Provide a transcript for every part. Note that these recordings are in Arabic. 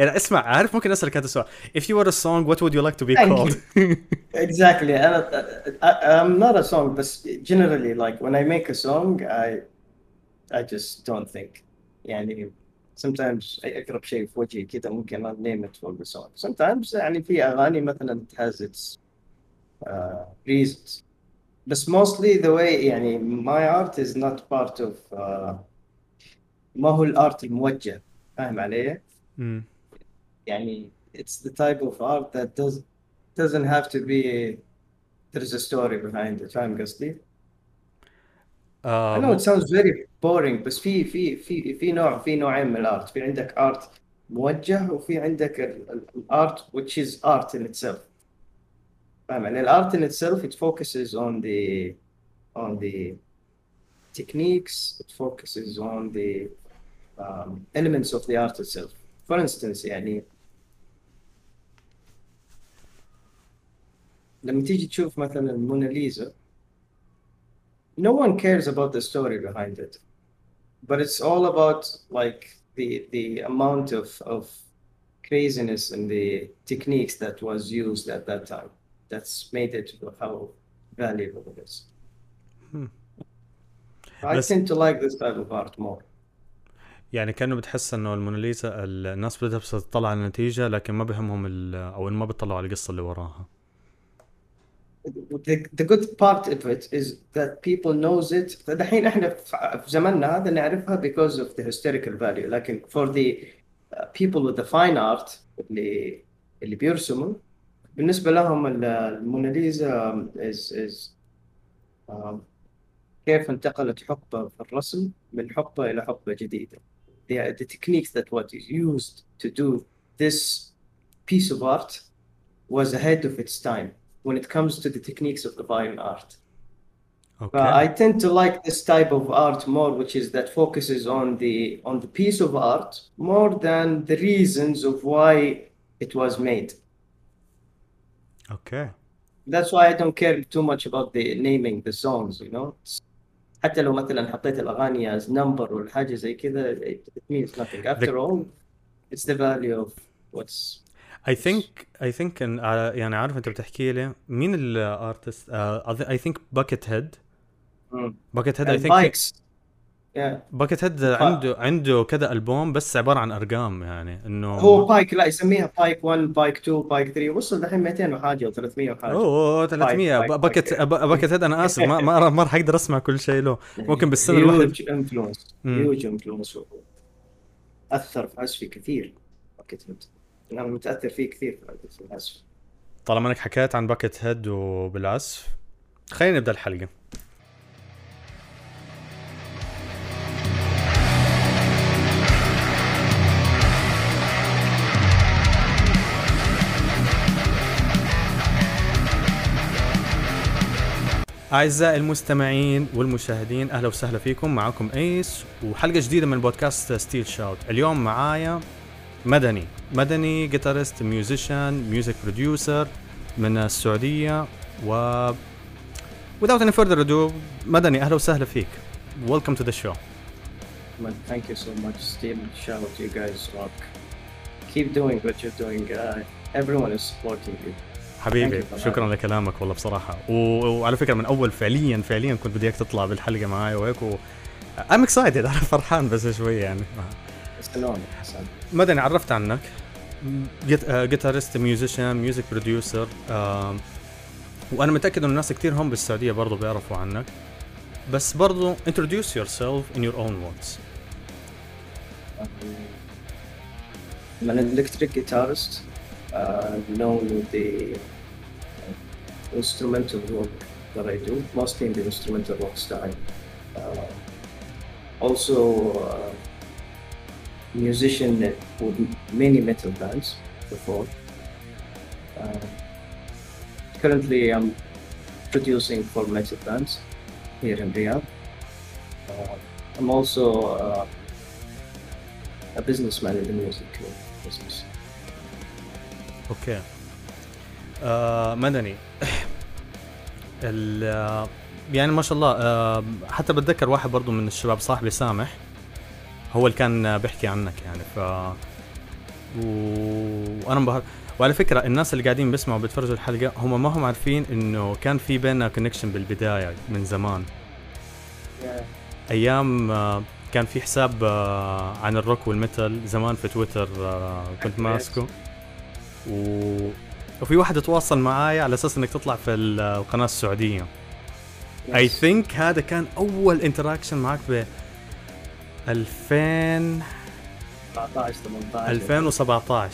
يعني اسمع عارف ممكن اسالك هذا السؤال if you were a song what would you like to be called exactly انا I'm not a song but generally like when I make a song I I just don't think يعني sometimes اقرب شيء في وجهي كذا ممكن name it for the song sometimes يعني في اغاني مثلا it has its uh, reasons بس mostly the way يعني my art is not part of uh, ما هو الارت الموجه فاهم علي؟ يعني it's the type of art that does doesn't have to be there's a story behind it فاهم قصدي؟ I know it sounds very boring بس في في في في نوع في نوعين من الارت في عندك ارت موجه وفي عندك الارت which is art in itself فاهم يعني الارت in itself it focuses on the on the techniques it focuses on the um, elements of the art itself for instance يعني لما تيجي تشوف مثلا الموناليزا no one cares about the story behind it but it's all about like the the amount of of craziness and the techniques that was used at that time that's made it how valuable it is hmm. I بس... tend to like this type of art more يعني كانه بتحس انه الموناليزا الناس بدها بس تطلع على النتيجه لكن ما بهمهم او ما بيطلعوا على القصه اللي وراها the, the good part of it is that people knows it دحين احنا في زماننا هذا نعرفها because of the historical value لكن for the people with the fine art اللي اللي بيرسموا بالنسبة لهم الموناليزا is is um, كيف انتقلت حقبة في الرسم من حقبة إلى حقبة جديدة. The, the techniques that what is used to do this piece of art was ahead of its time when it comes to the techniques of the fine art. Okay. But I tend to like this type of art more, which is that focuses on the on the piece of art more than the reasons of why it was made. Okay. That's why I don't care too much about the naming the songs, you know. حتى لو مثلا حطيت الاغاني as number ولا حاجه زي كذا it means nothing. After the... all, it's the value of what's I think I think إن يعني عارف انت بتحكي لي مين ال artist I think Buckethead Buckethead I think Buckethead عنده عنده كذا ألبوم بس عبارة عن أرقام يعني إنه هو Pike لا يسميها Pike 1 Pike 2 Pike 3 وصل دحين 200 وحاجة و 300 وحاجة. أوه 300 Bucket Buckethead أنا آسف ما ما, ما راح أقدر أسمع كل شيء له. ممكن بالسنه الواحد هيوج influence huge influence أثر في عزفي كثير Buckethead أنا متأثر فيه كثير العزف طالما إنك حكيت عن Buckethead وبالعزف خلينا نبدأ الحلقة. أعزائي المستمعين والمشاهدين أهلا وسهلا فيكم. معكم أيس وحلقة جديدة من بودكاست Steel Shout اليوم معايا مدني. مدني guitarist musician music producer من السعودية و without any further ado مدني أهلا وسهلا فيك. Welcome to the show. Thank you so much Steel Shout. You guys rock. Keep doing what you're doing. Uh, everyone is supporting you. حبيبي شكرا لكلامك والله بصراحة. و... وعلى فكرة من أول فعليا فعليا كنت بدي إياك تطلع بالحلقة معي وهيك و... I'm excited أنا فرحان بس شوي يعني. مدني عرفت عنك guitarist musician music producer وأنا متاكد انه الناس كثير هم بالسعوديه برضه بيعرفوا عنك بس برضه introduce yourself in your own words I'm an electric guitarist uh, known with the uh, instrumental work that I do, mostly in the instrumental rock style. Uh, also, uh, musician with many metal bands before. Uh, currently, I'm producing for metal bands here in Riyadh. Uh, I'm also uh, a businessman in the music business. اوكي آه مدني ال يعني ما شاء الله آه حتى بتذكر واحد برضو من الشباب صاحبي سامح هو اللي كان بيحكي عنك يعني ف و... وأنا انبهرت وعلى فكرة الناس اللي قاعدين بيسمعوا بيتفرجوا الحلقة هم ما هم عارفين إنه كان في بيننا كونكشن بالبداية من زمان. أيام آه، كان في حساب آه، عن ال rock وال metal زمان في تويتر آه، كنت. ماسكه و... وفي واحد تواصل معاي على أساس إنك تطلع في القناة السعودية I think هذا كان أول interaction معك ب 2000 19 18 2017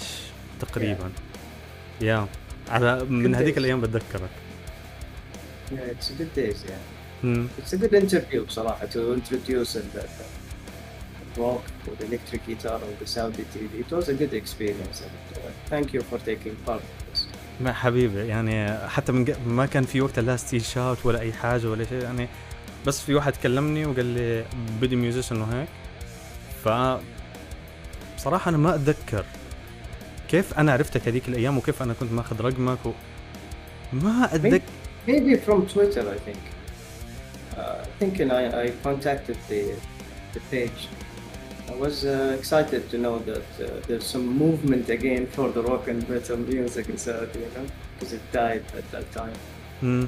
تقريبا يا على من هذيك. الأيام بتذكرك Yeah, yeah. to introduce the, the rock with electric guitar on the Saudi TV. It was a good experience and uh, thank you for taking part in this. ما حبيبي يعني حتى من ما كان في وقتها لا Steel Shout ولا اي حاجة ولا شيء يعني بس في واحد كلمني وقال لي بدي musician وهيك ف بصراحه أنا ما اتذكر كيف أنا عرفتك هذيك الأيام وكيف أنا كنت ماخذ رقمك و... ما اتذكر Maybe from Twitter, I think. Uh, I think and I, I contacted the, the page. I was uh, excited to know that uh, there's some movement again for the rock and metal music in Saudi, you know, because it died at that time. مم.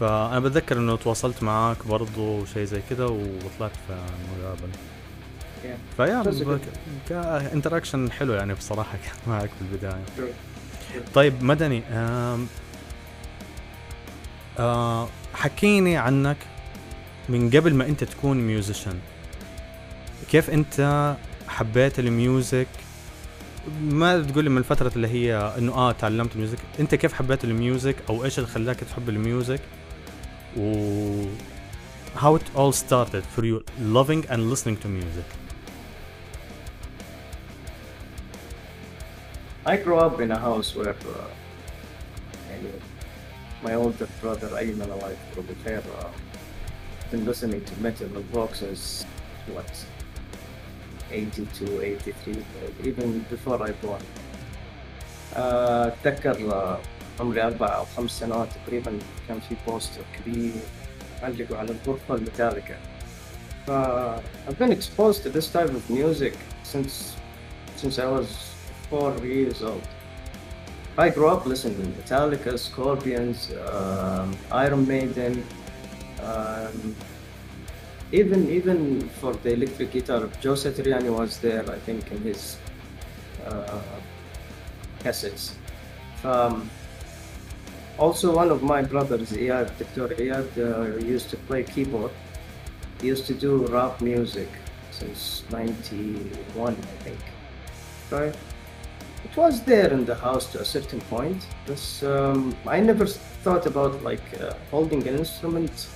فانا بتذكر انه تواصلت معاك برضو وشيء زي كذا وطلعت في مقابله Yeah, فيا كانتراكشن حلو يعني بصراحة كان معك في البداية. طيب مدني آم آه حكيني عنك من قبل ما أنت تكون musician كيف أنت حبيت ال music؟ ما تقول من الفترة اللي هي إنه آه تعلمت ال music. أنت كيف حبيت ال music؟ أو إيش اللي خلاك تحب ال music؟ و how it all started for you loving and listening to music. I grew up in a house where uh, يعني my older brother Ayman Allah يذكره بالخير uh, been listening to metal and rock since what 82 83 uh, even before I born uh, أتذكر uh, عمري أربع أو خمس سنوات تقريبا كان في بوستر كبير علقوا على الغرفة الميتاليكا ف I've been exposed to this type of music since since I was four years old. I grew up listening to Metallica, Scorpions, um, Iron Maiden, um, even even for the electric guitar, Joe Satriani was there, I think, in his uh, cassettes. Um, also, one of my brothers, Iyad. Iyad, uh, used to play keyboard. He used to do rap music since 91, I think. Right? It was there in the house to a certain point, but um, I never thought about like uh, holding an instrument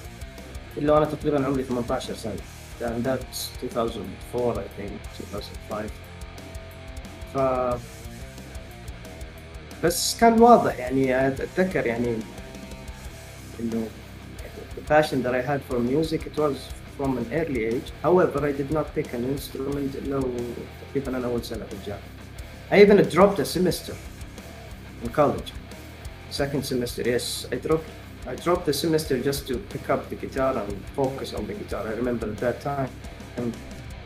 إلا أنا تقريبا عمري 18 سنة. And that's 2004 I think, 2005. ف بس كان واضح يعني أتذكر يعني إنه the passion that I had for music it was from an early age. However, I did not pick an instrument إلا تقريبا أنا أول سنة في الجامعة. I even dropped a semester in college. Second semester, yes, I dropped. I dropped the semester just to pick up the guitar and focus on the guitar. I remember at that time, and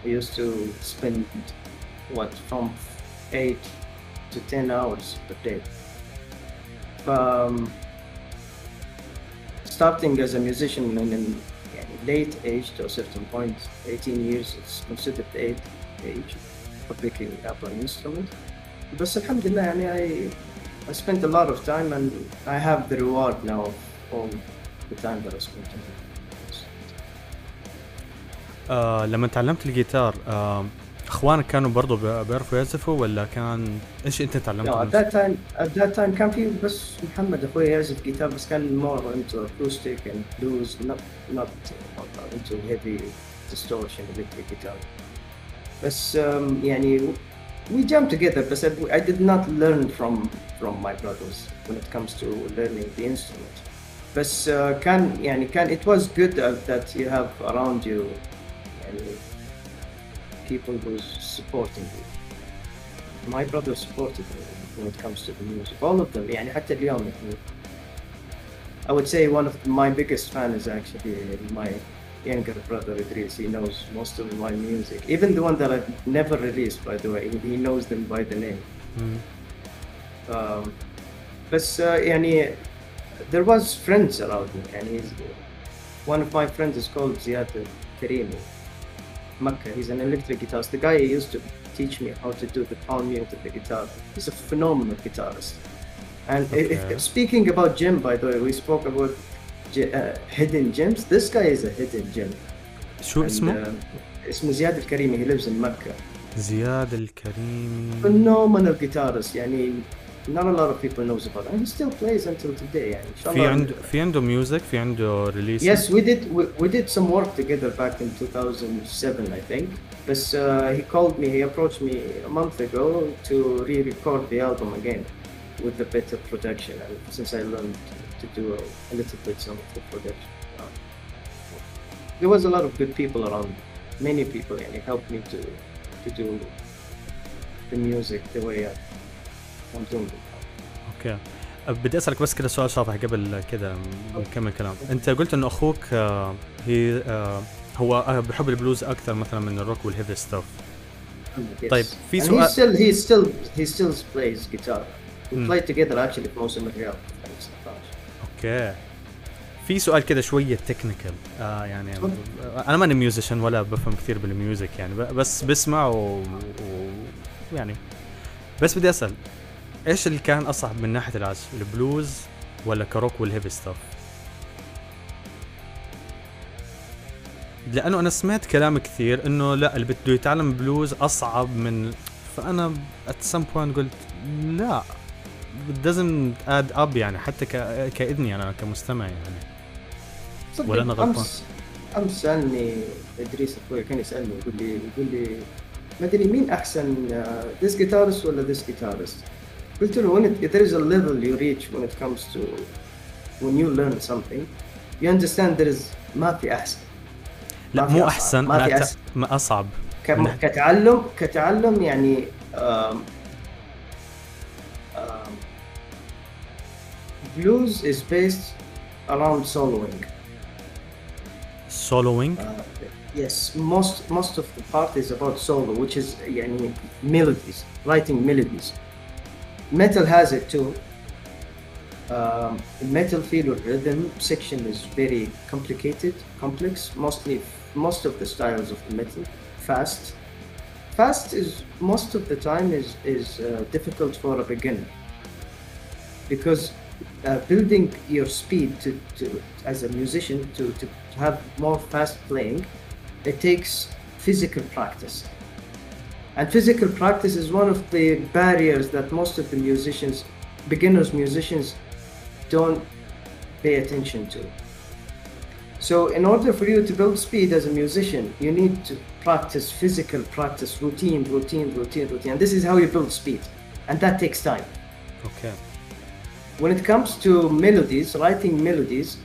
we used to spend what from eight to ten hours per day. Um, starting as a musician in, in late age to a certain point, 18 years, it's considered the age for picking up an instrument. بس الحمد لله يعني I, I spent a lot of time and I have the reward now of all the time that I spent on it. آه لما تعلمت الجيتار آه اخوانك كانوا برضو بي- بيعرفوا يعزفوا ولا كان إيش انت تعلمت No, at الموسيقى؟ that time, at that time كان في بس محمد أخوي يعزف جيتار بس كان more into acoustic and blues, not not uh, into heavy distortion electric guitar. بس um, يعني we jam together but I, I did not learn from from my brothers when it comes to learning the instrument. بس uh, كان يعني كان it was good uh, that you have around you يعني people who's supporting you. My brother supported me when it comes to the music. All of them يعني حتى اليوم يعني I would say one of my biggest fan is actually my younger brother Idris. He knows most of my music, even the one that I've never released. By the way, he, he knows them by the name. مم. Um, بس uh, يعني there was friends around me and he's one of my friends is called Ziad Karimi Makkah he's an electric guitarist the guy who used to teach me how to do the palm mute of the guitar he's a phenomenal guitarist and i- if- Okay. speaking about Jim by the way we spoke about ge- uh, hidden gems this guy is a hidden gem شو And, اسمه؟ uh, اسمه زياد الكريمي he lives in Mecca زياد الكريمي phenomenal guitarist يعني not a lot of people knows about it and he still plays until today يعني إن شاء في الله- عنده في عنده ميوزك في عنده ريليس Yes, we did. We, we did some work together back in 2007, I think. But uh, he called me. He approached me a month ago to re-record the album again with the better production. And since I learned to do a, a little bit some of the production, uh, there was a lot of good people around. Many people, and it helped me to to do the music the way I, I'm doing it. اوكي أه، بدي اسالك بس كده سؤال شاطح قبل كده نكمل كلام انت قلت انه اخوك آه، هي آه، هو آه، بحب البلوز اكثر مثلا من الروك والهيفي ستاف Yes. طيب، في And سؤال- he still he still he still plays guitar. We Hmm. played together actually في موسم الرياض 2019. okay. في سؤال كده شوية technical آه يعني. أنا ماني musician ولا بفهم كثير بال music يعني بس بسمع و... و... يعني بس بدي أسأل إيش اللي كان أصعب من ناحية العزف البلوز ولا ك rock وال heavy stuff لأنه أنا سمعت كلام كثير إنه لا اللي بده يتعلم بلوز أصعب من فأنا at some point قلت لا. Doesn't add up يعني حتى ك... كإذني أنا كمستمع يعني. صدق ولا أنا غلطان؟ أمس أمس سألني إدريس أخوي كان يسألني يقول لي يقول لي ما أدري مين أحسن uh, this guitarist ولا this guitarist قلت له when it, there is a level you reach when it comes to when you learn something you understand there is ما في أحسن. لا مو أحسن ما في. أت... ما أصعب. كتعلم كتعلم يعني blues is based around soloing. soloing Uh, yes, most most of the part is about solo, which is يعني melodies, writing melodies. Metal has it too. Um, the metal field or rhythm section is very complicated, complex. Mostly, most of the styles of the metal, fast. Fast is most of the time is is uh, difficult for a beginner because uh, building your speed to, to as a musician to, to have more fast playing, it takes physical practice. And physical practice is one of the barriers that most of the musicians, beginners musicians, don't pay attention to. So in order for you to build speed as a musician, you need to practice physical practice, routine, routine, routine, routine. And this is how you build speed. And that takes time. Okay. when it comes to melodies, writing melodies,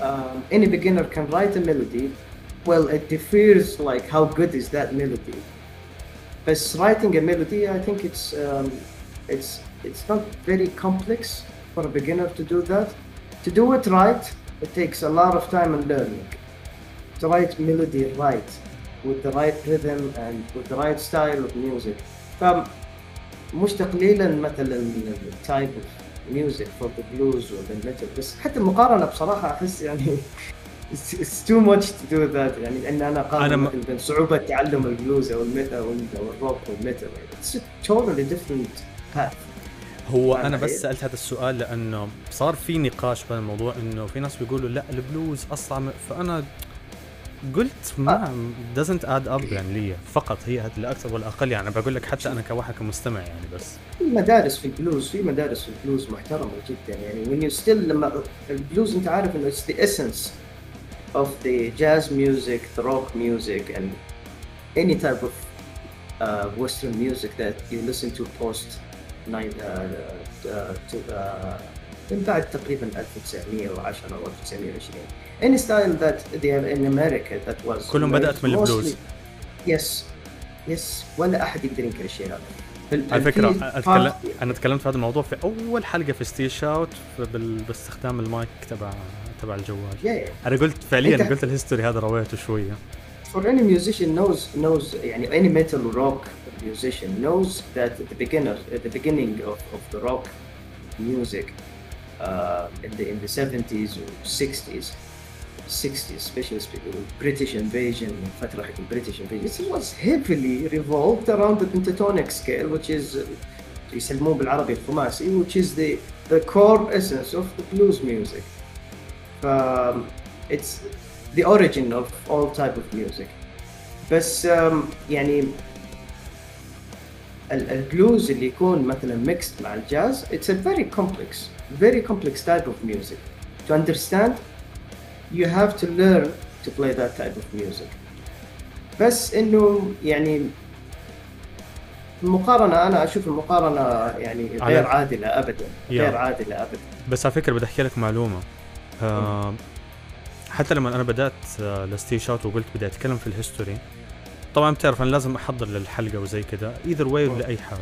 um, any beginner can write a melody. Well, it differs like how good is that melody. But writing a melody, I think it's um, it's it's not very complex for a beginner to do that. To do it right, it takes a lot of time and learning. To write melody right, with the right rhythm and with the right style of music. فمش تقليلا مثلا من التايب اوف ميوزك فور ذا بلوز ولا ال metal بس حتى المقارنة بصراحة أحس يعني it's too much to do that. يعني إن أنا أقارن أنا م- بين صعوبة تعلم البلوز أو الميتال أو الروك والميتال a totally different path. هو أنا أنا بس. سألت هذا السؤال لأنه صار في نقاش بهذا الموضوع إنه في ناس بيقولوا لا البلوز أصعب فأنا قلت ما doesn't add up يعني لي فقط هي هاد لا أكثر ولا أقل يعني. بقول لك حتى أنا كواحد كمستمع يعني بس. في مدارس في البلوز في مدارس في البلوز محترمة جدا يعني. When you still لما البلوز أنت عارف إنه it's the essence of the jazz music the rock music and any type of uh, western music that you listen to post nine uh, uh, to, uh, من بعد تقريبا 1910 أو 1920 any style that they are in America that was كلهم بدأت من ال blues. yes yes ولا احد يقدر ينكر الشيء هذا على فكره اتكلم أنا تكلمت في هذا الموضوع في اول حلقه في Still Shout باستخدام المايك تبع تبع الجوال yeah. أنا قلت فعليا قلت ال history هذا رويته شوية for any musician knows knows يعني any metal rock musician knows that at the beginner at the beginning of, of the rock music uh, in the in the 70s or 60s 60s especially British invasion فترة حق British invasion it was heavily revolved around the pentatonic scale which is يسموه بالعربي الخماسي which is the the core essence of the blues music it's the origin of all type of music بس um, يعني البلوز اللي يكون مثلا mixed مع الجاز it's a very complex very complex type of music to understand you have to learn to play that type of music. بس إنه يعني المقارنة أنا أشوف المقارنة يعني غير عادلة أبدا غير عادلة أبدا. بس على فكرة بدي أحكي لك معلومة. آه حتى لما أنا بدأت آه ل Still Shout وقلت بدي أتكلم في ال history طبعا بتعرف أنا لازم أحضر للحلقة وزي كذا either way لأي حاجة.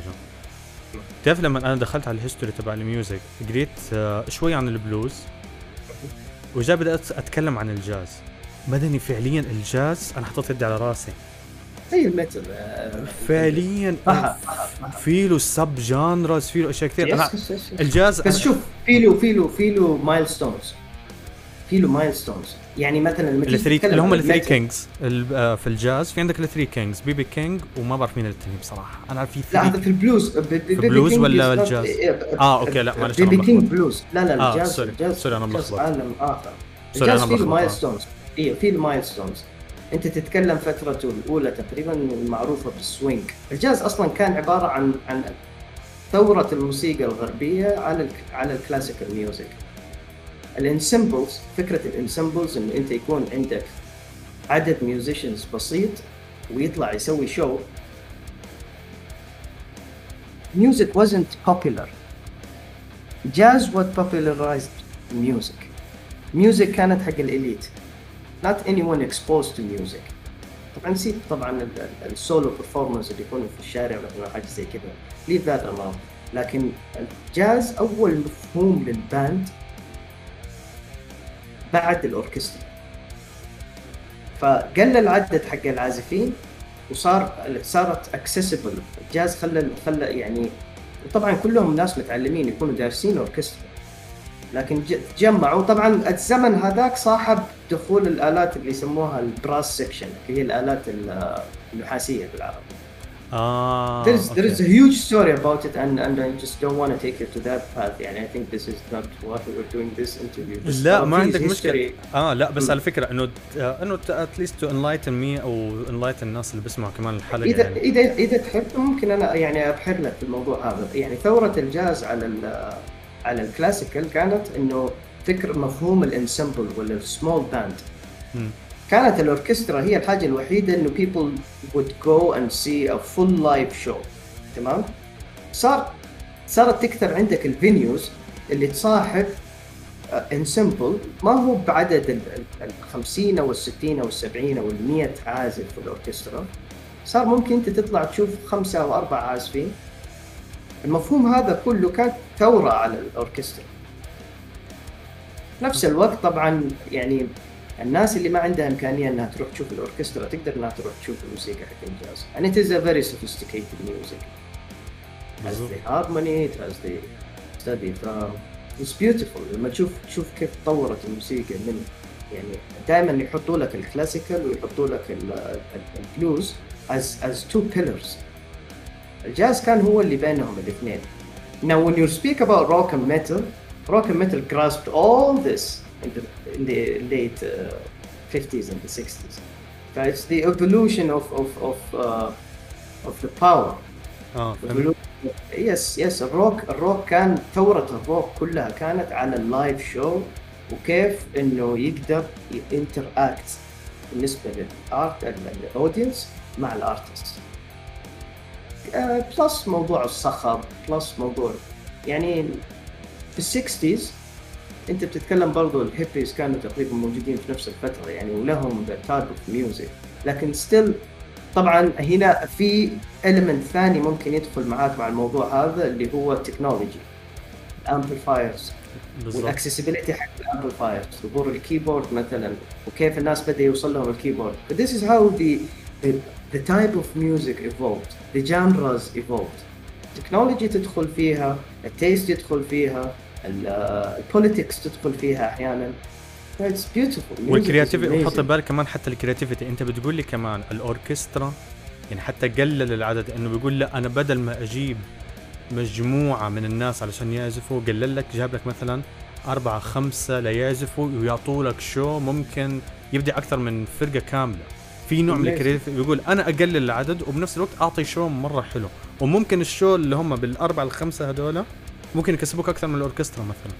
تعرف لما أنا دخلت على ال history تبع ال music قريت آه شوي عن البلوز وجا بدأت أتكلم عن الجاز. مدني فعليا الجاز؟ أنا حطيت يدي على راسي. زي ال metal فعليا في له sub genres في له أشياء كثير. أنا الجاز بس شوف في له في له في له milestones في له milestones يعني مثلا ال three اللي هم ال three kings آه، في الجاز في عندك ال three kings B.B. King وما بعرف مين الثاني بصراحة. أنا عارف في لا هذا في البلوز. في البلوز ولا الجاز؟ آه okay لا معلش B.B. King blues. لا لا الجاز آه sorry ال jazz sorry أنا ملخبط عالم آخر. الجاز فيه milestones أيوه فيه milestones أنت تتكلم فترته الأولى تقريبا المعروفة بال swing ال jazz أصلا كان عبارة عن عن ثورة الموسيقى الغربية على على ال classical music ال ensembles فكرة ال ensembles إنه أنت يكون عندك عدد musicians بسيط ويطلع يسوي show music wasn't popular. Jazz what popularized music. Music كانت حق ال elite not anyone exposed to music. طبعا نسيت طبعا ال solo performance اللي يكونوا في الشارع ولا حاجة زي كذا. That alone. لكن الجاز أول مفهوم لل band بعد الأوركسترا. فقل العدد حق العازفين وصار صارت accessible ال jazz خلى خلى يعني وطبعا كلهم ناس متعلمين يكونوا دارسين أوركسترا. لكن تجمعوا. طبعا الزمن هذاك صاحب دخول الآلات اللي يسموها ال brass section اللي هي الآلات النحاسيه بالعربي. Ah, there's okay. there is a huge story about it and and I just don't want to take it to that path. يعني I think this is not what we're doing this interview. لا ما عندك مشكلة. آه لا بس على فكرة إنه إنه at least to enlighten me أو enlighten الناس اللي بيسمعوا كمان الحلقة إذا يعني. إذا إذا تحب ممكن أنا يعني أبحر لك في الموضوع هذا. يعني ثورة الجاز على على ال classical كانت إنه فكر مفهوم ال ensemble ولا ال small band كانت الأوركسترا هي الحاجة الوحيدة إنه people would go and see a full live show. تمام؟ صار صارت تكثر عندك ال venues اللي تصاحب ensemble ما هو بعدد ال 50 أو ال 60 أو ال 70 أو ال 100 عازف في الأوركسترا. صار ممكن أنت تطلع تشوف خمسة أو أربع عازفين. المفهوم هذا كله كان ثورة على الأوركسترا. نفس الوقت طبعا يعني الناس اللي ما عندها إمكانية إنها تروح تشوف الأوركسترا تقدر إنها تروح تشوف الموسيقى حق الجاز. and it is a very sophisticated music. It has the harmony it has the study ف it's beautiful. لما تشوف تشوف كيف تطورت الموسيقى من يعني دائما يحطوا لك ال classical ويحطوا لك ال blues as as two pillars. الجاز كان هو اللي بينهم الاثنين. Now when you speak about rock and metal rock and metal grasped all this. In the, in the late uh, 50s and the 60s. But it's the evolution of of of, uh, of the power. آه yes yes الروك الروك كان ثورة الروك كلها كانت على ال live show وكيف إنه يقدر ي interact بالنسبة لل art ال audience مع ال artist. plus موضوع الصخب plus موضوع يعني في ال sixties انت بتتكلم برضو الهيبيز كانوا تقريبا موجودين في نفس الفترة يعني ولهم type of music لكن still طبعا هنا في element ثاني ممكن يدخل معاك مع الموضوع هذا اللي هو ال technology ال amplifiers وال accessibility حق ال amplifiers ظهور ال keyboard مثلا وكيف الناس بدا يوصل لهم ال keyboard this is how the the, the type of music evolved. The genres evolved. ال technology تدخل فيها ال taste يدخل فيها. ال politics تدخل فيها أحيانا. it's beautiful وال creativity وحط بالك كمان حتى ال creativity أنت بتقول لي كمان الأوركسترا يعني حتى قلل العدد إنه بيقول لأ أنا بدل ما أجيب مجموعة من الناس علشان يعزفوا قلل لك جاب لك مثلا أربعة خمسة ليعزفوا ويعطوا لك show ممكن يبدع أكثر من فرقة كاملة. في نوع من Amazing. ال creative بيقول أنا أقلل العدد وبنفس الوقت أعطي show مرة حلو. وممكن ال show اللي هم بالأربعة الخمسة هذول ممكن يكسبوك أكثر من الأوركسترا مثلا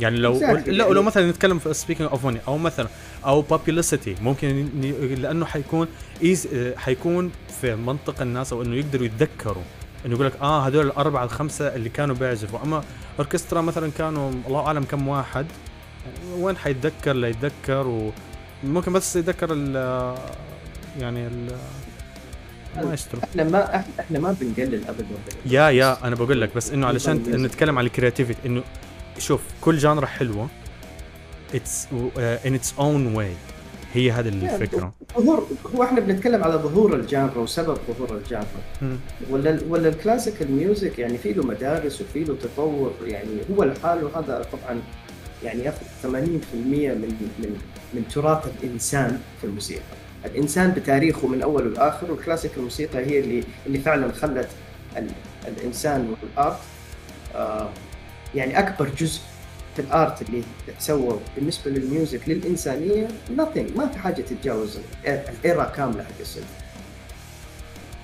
يعني لو Exactly. لا لو مثلا نتكلم في speaking of money أو مثلا أو publicity ممكن لأنه حيكون as حيكون في منطق الناس أو إنه يقدروا يتذكروا إنه يقول لك آه هذول الأربعة الخمسة اللي كانوا بيعزفوا أما أوركسترا مثلا كانوا الله أعلم كم واحد وين حيتذكر لا يتذكر وممكن بس يتذكر ال يعني ال مايسترو. إحنا ما إحنا, ما بنقلل ابدا. yeah yeah أنا بقول لك بس إنه علشان نتكلم عن ال creativity إنه شوف كل genre حلوة. it's in its own way هي هذه الفكرة. ظهور هو إحنا بنتكلم على ظهور ال genre وسبب ظهور ال genre. ولا ولا ال classical music يعني في له مدارس وفي له تطور يعني هو لحاله هذا طبعا يعني ياخذ 80% من من من تراث الإنسان في الموسيقى. الإنسان بتاريخه من أول والآخر والكلاسيك الموسيقى هي اللي اللي فعلا خلت ال الإنسان وال art آه يعني أكبر جزء في ال art اللي تسوى بالنسبة لل music للإنسانية nothing ما في حاجة تتجاوز ال era كاملة حق السلف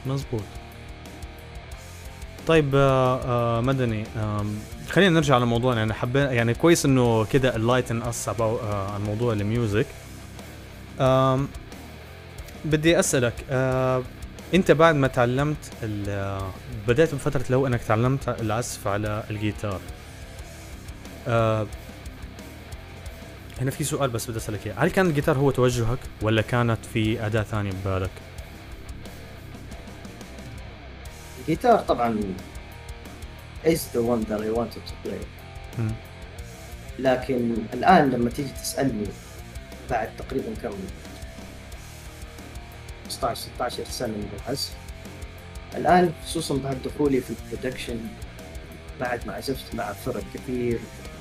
مزبوط. طيب آه آه مدني آم، خلينا نرجع على موضوعنا يعني حبينا يعني كويس إنه كده enlighten us عن موضوع ال music. بدي أسألك آه أنت بعد ما تعلمت ال- آه، بدأت بفترة لو إنك تعلمت العزف على الجيتار. آه هنا في سؤال بس بدي أسألك إياه. هل كان الجيتار هو توجهك ولا كانت في أداة ثانية ببالك؟ الجيتار طبعا is the one that I wanted to play. لكن الآن لما تيجي تسألني بعد تقريبا كم 15 16 سنة من العزف الآن خصوصا بعد دخولي في ال production بعد ما عزفت مع فرق كثير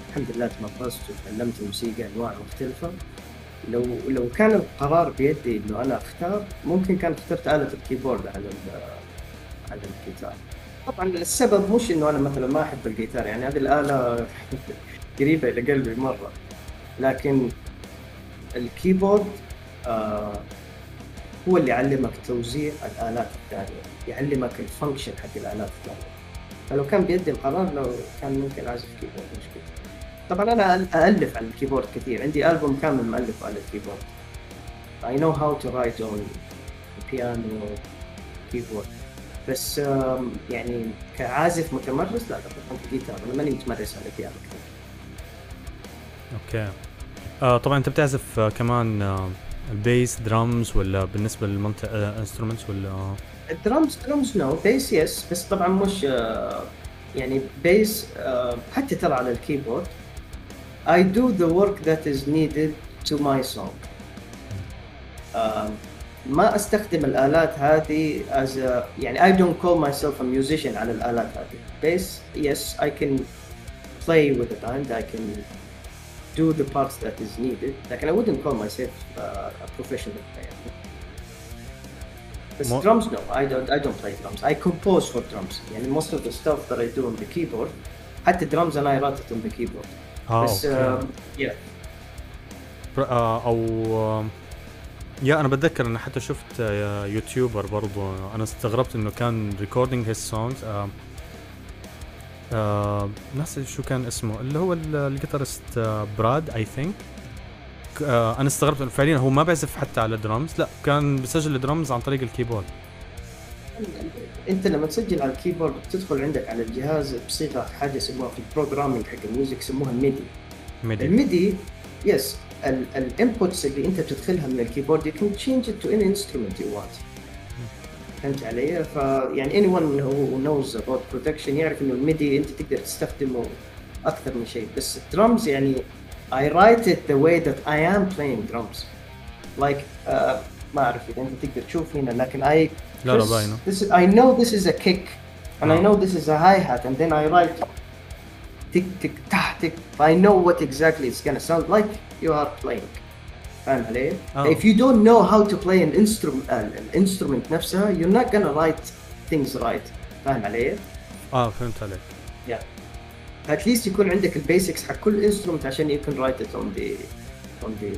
الحمد لله تمرست وتعلمت الموسيقى أنواع مختلفة. لو لو كان القرار بيدي إنه أنا أختار ممكن كان اخترت آلة ال keyboard على على الجيتار. طبعا السبب مش إنه أنا مثلا ما أحب الجيتار يعني هذه الآلة قريبة إلى قلبي مرة. لكن ال keyboard آه هو اللي يعلمك توزيع الآلات الثانية يعلمك ال function حق الآلات الثانية فلو كان بيدي القرار لو كان ممكن أعزف keyboard مش كده طبعا أنا أؤلف على ال keyboard كثير. عندي ألبوم كامل مؤلف على ال keyboard I know how to write on piano keyboard. بس يعني كعازف متمرس لا طبعا جيتار أنا ماني متمرس على بيانو كثير okay. آه طبعا أنت بتعزف آه كمان آه ال bass drums ولا بالنسبة للمنطق آه instruments ولا؟ آه ال drums drums no bass yes بس طبعا مش آه، يعني bass آه، حتى ترى على ال keyboard. I do the work that is needed to my song. ما أستخدم الآلات هذه as a يعني I don't call myself a musician على الآلات هذه. bass yes I can play with the band I can do the parts that is needed لكن I wouldn't call myself uh, a professional player But Mo- drums, no, I don't. I don't play drums. I compose for drums. يعني most of the stuff that I do on the keyboard, حتى drums أنا I write it on the keyboard. اه بس اوكي uh, yeah. بر- آه او آه يا انا بتذكر اني حتى شفت آه يوتيوبر برضو انا استغربت انه كان ريكوردينج هيز سونجز آه ناسي شو كان اسمه اللي هو ال- ال guitarist آه براد I think آه أنا استغربت إنه فعليا هو ما بيعزف حتى على درامز لا كان بيسجل الدرامز عن طريق ال keyboard. أنت لما تسجل على ال keyboard بتدخل عندك على الجهاز بصيغة حاجة يسموها في ال programming حق ال music يسموها MIDI MIDI ال MIDI yes ال inputs اللي أنت بتدخلها من ال keyboard you can change it to any instrument you want. فهمت علي؟ فيعني anyone who knows about production يعرف انه الميدي انت تقدر تستخدمه أكثر من شيء بس الدرمز يعني I write it the way that I am playing drums like uh, ما اعرف اذا انت تقدر تشوف هنا لكن I لا لا باينه this is, I know this is a kick and I آه. know this is a hi-hat and then I write tick tick tah tick I know what exactly it's gonna sound like you are playing فاهم علي؟ آه. If you don't know how to play an instrument uh, an instrument نفسها you're not gonna write things right فاهم علي؟ آه فهمت عليك Yeah. At least يكون عندك ال basics حق كل instrument عشان you can write it on the on the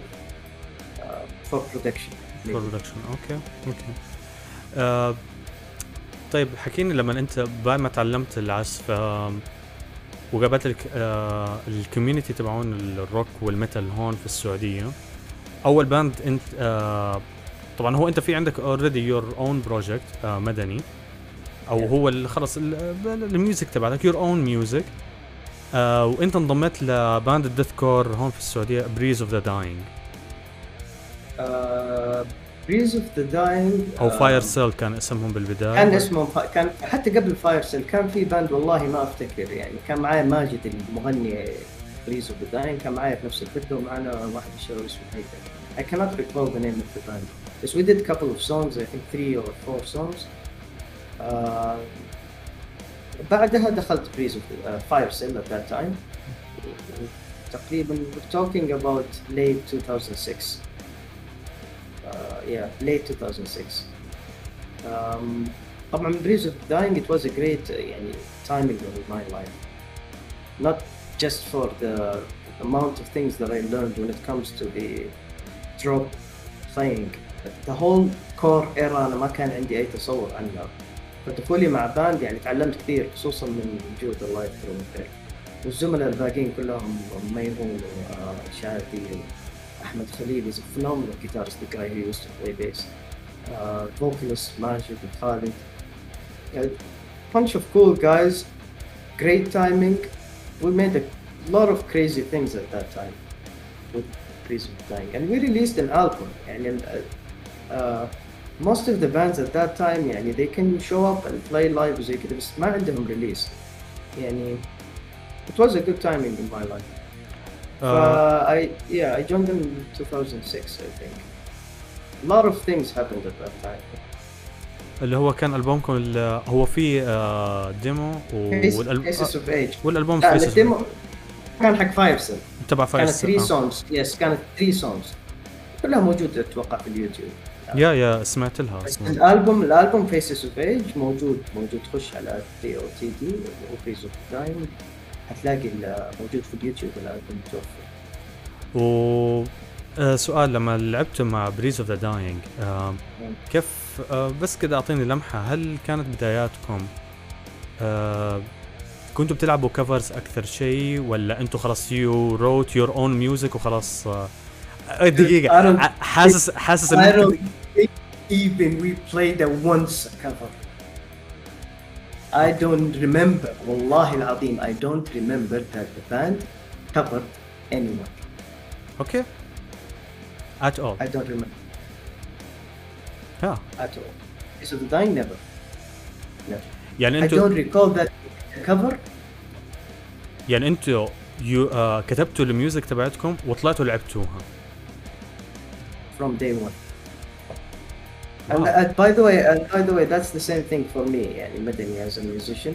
uh, for production. production okay okay آه طيب حكيني لما انت بعد ما تعلمت العزف وقابلت الك- آه ال community تبعون ال rock و ال metal هون في السعودية أول باند أنت آه طبعا هو أنت في عندك اوريدي يور اون بروجكت مدني أو. هو خلص ال- ال- الميوزك تبعك يور اون ميوزك وأنت انضميت لباند الديث كور هون في السعودية بريز اوف ذا داينج Breeze of the Dying أو فاير سيل كان اسمهم بالبداية كان اسمه ف- كان حتى قبل فاير سيل كان في باند والله ما أفتكر يعني كان معايا ماجد المغني بريز اوف ذا داين كان معايا في نفس الفرقه ومعنا واحد الشباب اسمه هيثم I cannot recall the name of the band بس we did a couple of songs I think three or four songs uh, بعدها دخلت بريز اوف فاير سيل at that time تقريبا we're talking about late 2006 uh, yeah late 2006 um, طبعا Breeze of Dying it was a great uh, يعني timing of my life not just for the amount of things that I learned when it comes to the drop playing the whole core era أنا ما كان عندي أي تصور عنها فدخولي مع باند يعني تعلمت كثير خصوصا من وجود الله يذكره بالخير والزملاء الباقيين كلهم ميمون وشادي أحمد خليل is a phenomenal guitarist the guy who used to play bass uh, vocalist Majid and Khalid. A bunch of cool guys, great timing. We made a lot of crazy things at that time with Breeze of Dying. And we released an album. And uh, uh, most of the bands at that time, يعني, they can show up and play live وزي كده بس ما عندهم release. يعني it was a good timing in my life. آه Uh, I yeah, I joined them in 2006, I think. A lot of things happened at that time. اللي هو كان ألبومكم ال- هو في آه ديمو of Age. والألبوم لا Faces of الديمو كان حق سيل Age. تبع فاير كانت 3 آه. سونجز يس كانت 3 سونجز كلها موجودة أتوقع في اليوتيوب. يا يا سمعت لها الألبوم الألبوم فيسز اوف ايج موجود موجود خش على تي أو تي دي أو فيس اوف دايم حتلاقي موجود في اليوتيوب الألبوم متوفر و آه سؤال لما لعبتوا مع Breeze of the Dying كيف آه بس كده أعطيني لمحة. هل كانت بداياتكم آه كنتوا بتلعبوا covers أكثر شيء ولا أنتوا خلاص you wrote your own music وخلاص آه، دقيقة. حاسس حاسس إن even we played a once a cover. I don't remember, والله العظيم I don't remember that the band covered anyone. أوكي ات اول I don't remember. ها at all. So the dying never. Never. يعني I انتوا don't recall that cover. يعني انتوا يو آه كتبتوا الميوزك تبعتكم وطلعتوا لعبتوها from day one. And Wow. uh, by the way, and by the way, that's the same thing for me. يعني مدني as a musician,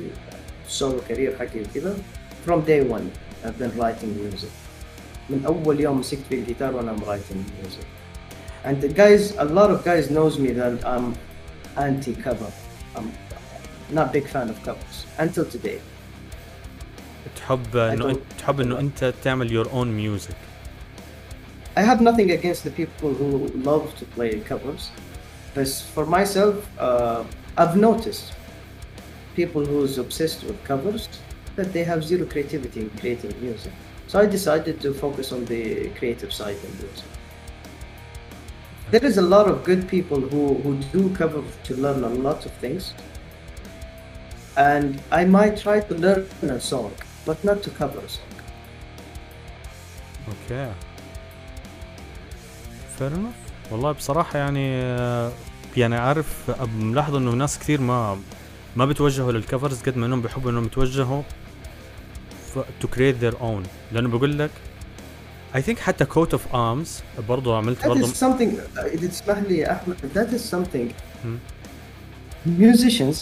solo career حقي وكذا. From day one, I've been writing music. من أول يوم مسكت في الجيتار وأنا I'm writing music. And the guys, a lot of guys knows me that I'm anti-cover. I'm not big fan of covers until today. تحب انه don't- انت تحب انه انت تعمل يور اون ميوزك I have nothing against the people who love to play covers, but for myself, uh, I've noticed people who's obsessed with covers that they have zero creativity in creating music. So I decided to focus on the creative side in music. There is a lot of good people who, who do cover to learn a lot of things. And I might try to learn a song, but not to cover a song. اوكي فير والله بصراحه يعني آه، يعني عارف ملاحظ انه ناس كثير ما ما بتوجهوا للكفرز قد ما انهم بيحبوا انهم يتوجهوا تو كريت ذير اون لانه بقول لك اي ثينك حتى كوت اوف ارمز برضه عملت برضه That is something اذا تسمح لي يا احمد that is something Hmm. musicians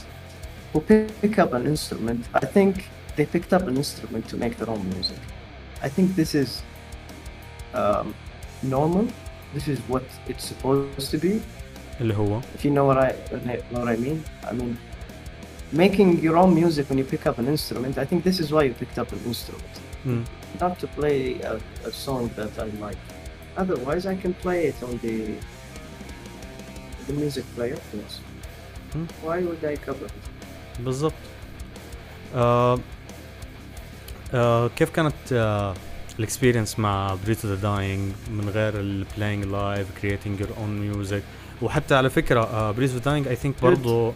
who pick up an instrument I think they picked up an instrument to make their own music I think this is um, normal this is what it's supposed to be اللي هو if you know what I what I mean I mean making your own music when you pick up an instrument I think this is why you picked up an instrument مم. not to play a, a song that I like. Otherwise, I can play it on the the music player. Yes. Hmm. Why would I cover it? بالضبط آه آه كيف كانت آه الاكسبيرينس مع بريتو ذا داينج من غير البلاينج لايف كرييتنج يور اون ميوزك وحتى على فكره آه بريتو ذا داينج اي ثينك برضه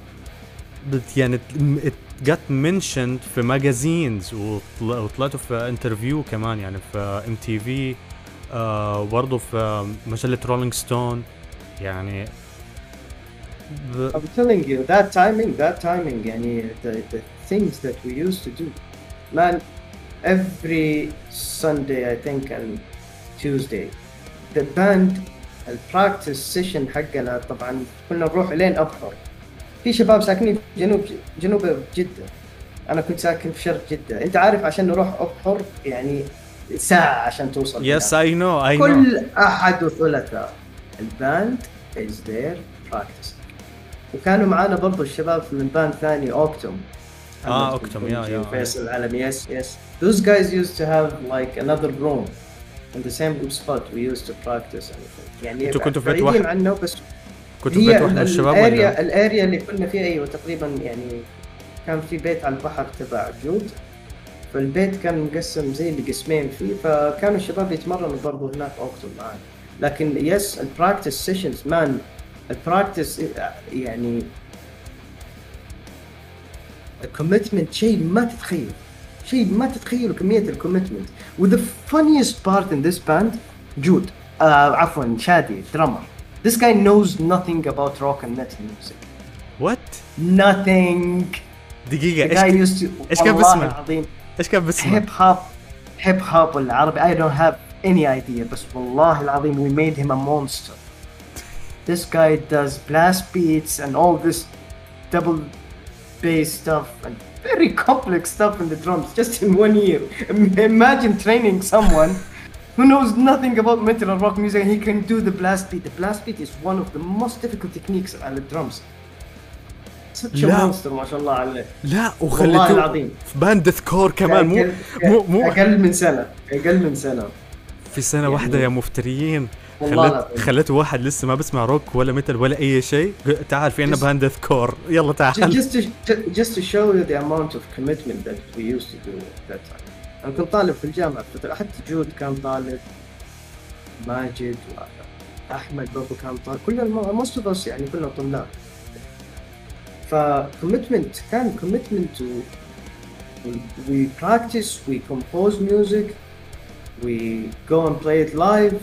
بت- يعني جت منشند في ماجازينز وطلعتوا في انترفيو كمان يعني في ام تي في برضه في مجله رولينج ستون يعني ب- I'm telling you that timing, that timing, يعني the, the things that we used to do, man. Every Sunday, I think, and Tuesday, the band, the practice session حقنا طبعا كنا نروح لين أبحر. في شباب ساكنين في جنوب جنوب جدة. أنا كنت ساكن في شرق جدة. أنت عارف عشان نروح أبحر يعني ساعة عشان توصل. Yes. I know I know كل أحد وثلاثاء ال band is their practice وكانوا معانا برضو الشباب من band ثاني أوكتوم آه، أوكتوم، يا- يا. فيصل العالمي yes yes those guys used to have like another room in the same spot we used to practice. يعني أنتوا كنتوا في بيت واحد؟ عنه بس في بيت واحد ولا؟ ال area ال area اللي كنا فيها أيوه تقريبا يعني كان في بيت على البحر تبع جود. فالبيت كان مقسم زي اللي قسمين فيه فكانوا الشباب يتمرنوا برضو هناك أوكتوم معانا. لكن yes ال practice sessions man ال practice يعني ال commitment شيء ما تتخيل. شيء ما تتخيلوا كمية ال commitment و the funniest part in this band جود. آه عفوا شادي drummer This guy knows nothing about rock and metal music. وات Nothing. The دقيقة guy ايش used to إيش كان والله بيسمع؟ العظيم ايش كان بسمع؟ هيب هوب هيب هوب ولا عربي I don't have any idea بس والله العظيم we made him a monster. This guy does blast beats and all this double bass stuff and very complex stuff in the drums just in one year. Imagine training someone who knows nothing about metal and rock music and he can do the blast beat. The blast beat is one of the most difficult techniques the drums. Such a monster ما شاء الله عليه. لا والله وخليته العظيم. في band deathcore كمان مو مو مو أقل من سنه أقل من سنه في سنة واحدة يا مفتريين والله خلت. خلت واحد لسه ما بسمع روك ولا metal ولا اي شيء تعال في Just- band deathcore يلا تعال just to ju- just to show you the amount of commitment that we used to do at that time. أنا كنت طالب في الجامعة فترة حتى جود كان طالب ماجد واحمد برضو كان طالب of us يعني كلنا طلاب. ف commitment كان commitment to, we practice we compose music we go and play it live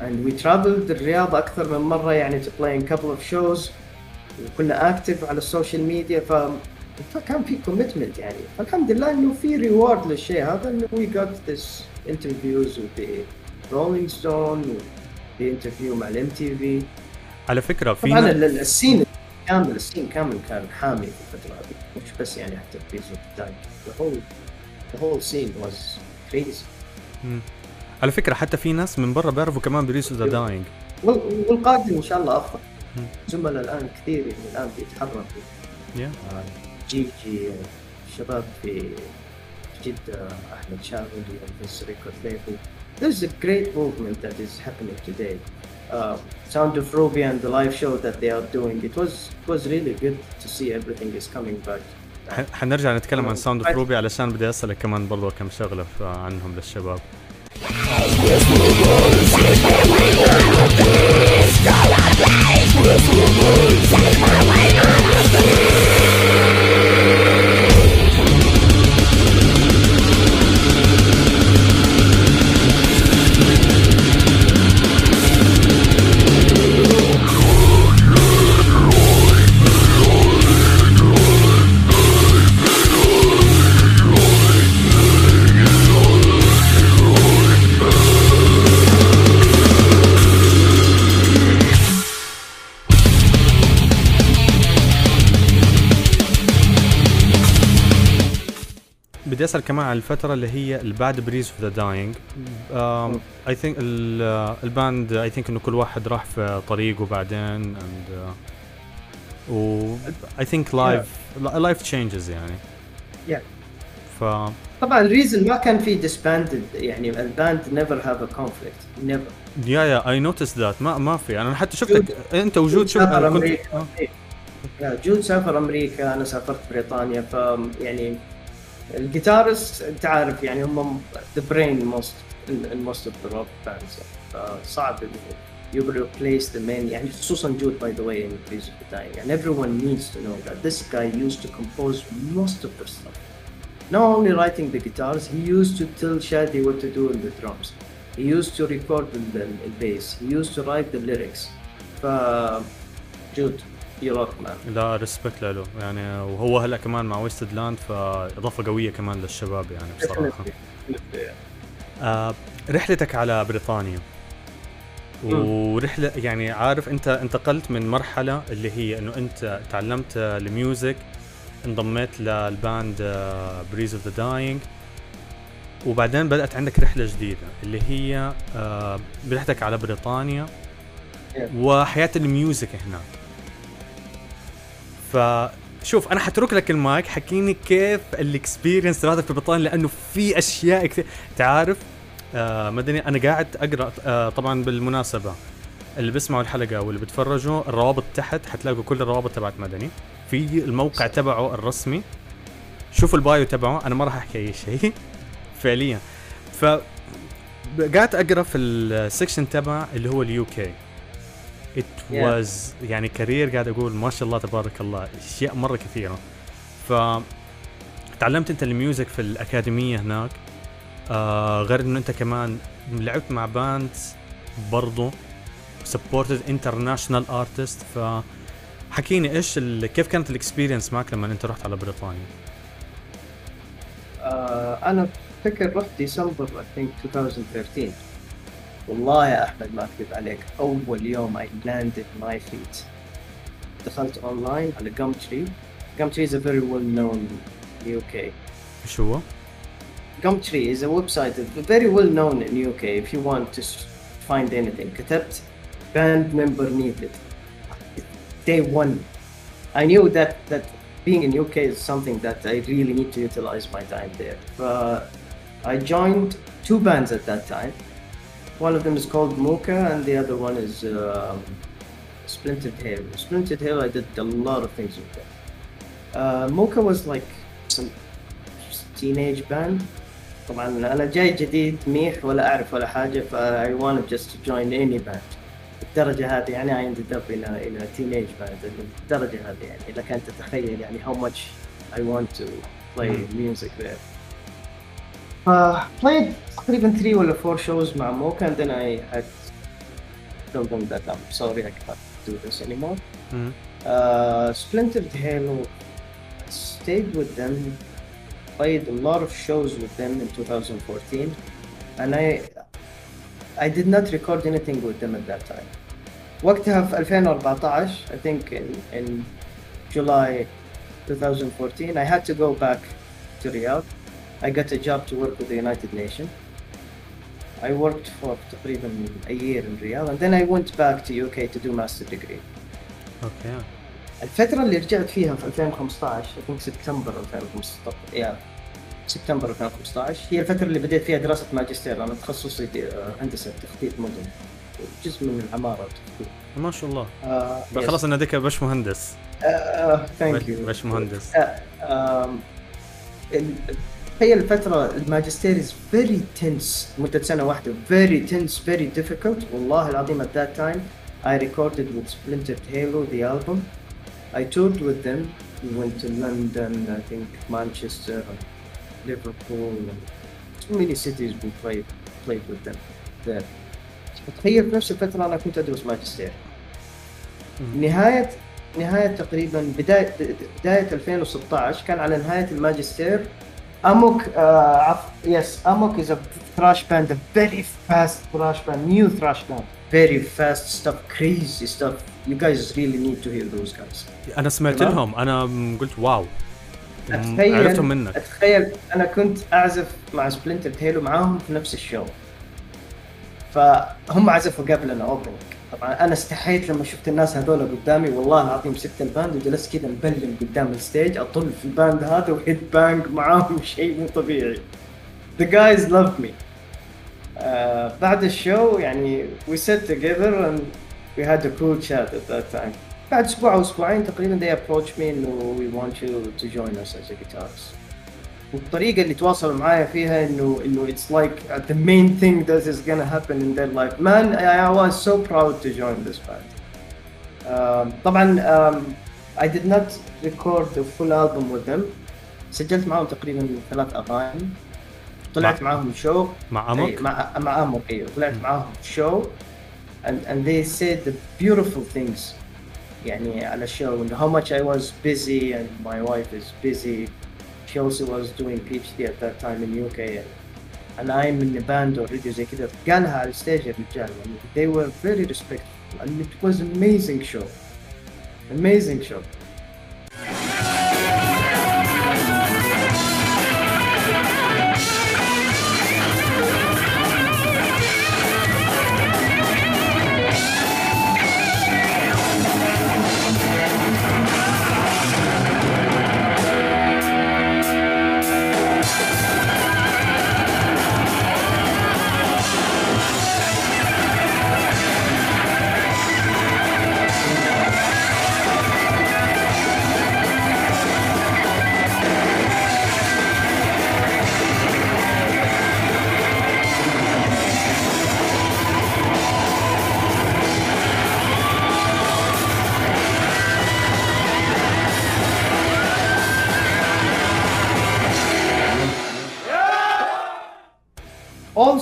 and we traveled الرياض أكثر من مرة يعني to play in couple of shows وكنا اكتف على ال social media ف فكان في commitment يعني. فالحمد لله إنه في reward للشيء هذا إنه we got this interviews with Rolling Stone وفي interview مع ال MTV على فكرة في طبعا ال scene كامل ال scene كامل كان حامي في الفترة هذه. مش بس يعني حتى في time the whole the whole scene was crazy. مم. على فكرة حتى في ناس من برا بيعرفوا كمان Breath of the Dying. وال- والقادم إن شاء الله أفضل. زملاء الآن كثير يعني الآن بيتحركوا. آه، جي جي الشباب في جدة أحمد شاغلي and his record label. There's a great movement that is happening today. Uh, Sound of Ruby and the live show that they are doing, it was it was really good to see everything is coming back. ح- حنرجع نتكلم عن تمام. ساوند اوف روبي علشان بدي اسالك كمان برضو كم شغله ف- عنهم للشباب اسال كمان عن الفترة اللي هي ال Bad Breath of the Dying I think ال band I think إنه كل واحد راح في طريقه بعدين and و I think life life changes يعني. ف طبعا ال reason ما كان في disbanded يعني ال band never have a conflict. Never. yeah yeah I noticed that ما ما في. أنا حتى شفتك. أنت وجود شوف سافر أمريكا. آه. جود سافر أمريكا. أنا سافرت بريطانيا. ف يعني الجيتارست انت عارف يعني هم the brain most in, in most of the rock bands صعب you will replace the main يعني خصوصا جود by the way in Breeze of the Dying and everyone needs to know that this guy used to compose most of their stuff not only writing the guitars he used to tell Shadi what to do in the drums he used to record the, the, the bass he used to write the lyrics ف جود لا respect له. يعني وهو هلأ كمان مع Wasted Land فإضافة قوية كمان للشباب يعني بصراحة. آه رحلتك على بريطانيا. ورحلة يعني عارف أنت انتقلت من مرحلة اللي هي إنه أنت تعلمت ال music انضميت لل band Breath of the Dying وبعدين بدأت عندك رحلة جديدة اللي هي آه، رحلتك على بريطانيا. وحياة ال music هناك. فشوف أنا حترك لك المايك حكيني كيف ال experience تبعتك في بريطانيا لأنه في أشياء كثير. تعرف آه مدني أنا قاعد أقرأ آه طبعا بالمناسبة. اللي بيسمعوا الحلقة واللي بتفرجوا الروابط تحت حتلاقوا كل الروابط تبعت مدني في الموقع تبعه الرسمي. شوفوا ال bio تبعه أنا ما راح أحكي أي شيء. فعليا. ف قاعد أقرأ في ال section تبع اللي هو ال UK. It Yeah. was يعني career قاعد أقول ما شاء الله تبارك الله أشياء مرة كثيرة ف تعلمت أنت ال music في الأكاديمية هناك آه غير إنه أنت كمان لعبت مع band برضو supported international artist ف حكيني إيش ال... كيف كانت ال experience معك لما أنت رحت على بريطانيا؟ آه أنا فكر رحت ديسمبر I think 2013 والله يا احمد ما اكذب عليك اول يوم I landed my feet دخلت اونلاين على Gumtree Gumtree is a very well known UK ايش هو؟ Gumtree is a website that's very well known in UK if you want to s- find anything كتبت band member needed day one I knew that that being in UK is something that I really need to utilize my time there but I joined two bands at that time one of them is called Mocha and the other one is um, Splintered Hill Splintered Hill I did a lot of things with them uh, Mocha was like some teenage band طبعا انا جاي جديد ميح ولا اعرف ولا حاجه ف I wanted just to join any band الدرجه هذه يعني I ended up in a, in a teenage band الدرجه هذه يعني لك ان تتخيل يعني how much I want to play music there ف played تقريبا 3 ولا 4 shows مع موكا and then I had told them that I'm sorry I can't do this anymore مم. uh, Splintered Halo I stayed with them played a lot of shows with them in 2014 and I I did not record anything with them at that time وقتها في 2014 I think in, in July 2014 I had to go back to Riyadh I got a job to work with the United Nations. I worked for تقريبا a year in Riyadh and then I went back to UK to do master degree. أوكي الفترة اللي رجعت فيها في 2015 I think سبتمبر 2015 يا سبتمبر 2015 هي الفترة اللي بديت فيها دراسة ماجستير أنا تخصصي آه، هندسة تخطيط مدن جزء من العمارة والتخطيط. ما شاء الله. آه خلاص أنا dig باش مهندس. thank you باش مهندس. هي الفترة الماجستير is very tense مدة سنة واحدة very tense very difficult والله العظيم at that time I recorded with Splintered Halo the album I toured with them we went to London I think Manchester Liverpool too many cities we played played with them there تخيل في نفس الفترة أنا كنت أدرس ماجستير نهاية نهاية تقريبا بداية بداية 2016 كان على نهاية الماجستير اموك آه عف يس اموك is a thrash band a very fast thrash band new thrash band very fast stuff crazy stuff you guys really need to hear those guys انا سمعت تمام. لهم انا م- قلت واو اتخيل عرفتهم منك اتخيل انا كنت اعزف مع سبلنتر تيلو معاهم في نفس الشو فهم عزفوا قبلنا اوبننج طبعا أنا استحيت لما شفت الناس هذول قدامي والله العظيم سبت ال band وجلست كذا مبلم قدام ال stage أطل في ال band هذا و headbang معاهم شيء مو طبيعي. The guys loved me. آه بعد الشو يعني we sat together and we had a cool chat at that time. بعد أسبوع أو أسبوعين تقريبا they approached me انه we want you to join us as a guitarist. والطريقة اللي تواصلوا معايا فيها انه انه it's like the main thing that is gonna happen in their life man I, I was so proud to join this band um, طبعا um, I did not record the full album with them سجلت معاهم تقريبا ثلاث اغاني طلعت مع- معاهم شو مع أي، امك مع مع امر ايوه طلعت معاهم شو and and they said the beautiful things يعني على الشو and how much I was busy and my wife is busy she also was doing PhD at that time in UK and, and I'm in the band already زي كذا قالها على الستيج الرجال يعني they were very respectful and it was amazing show amazing show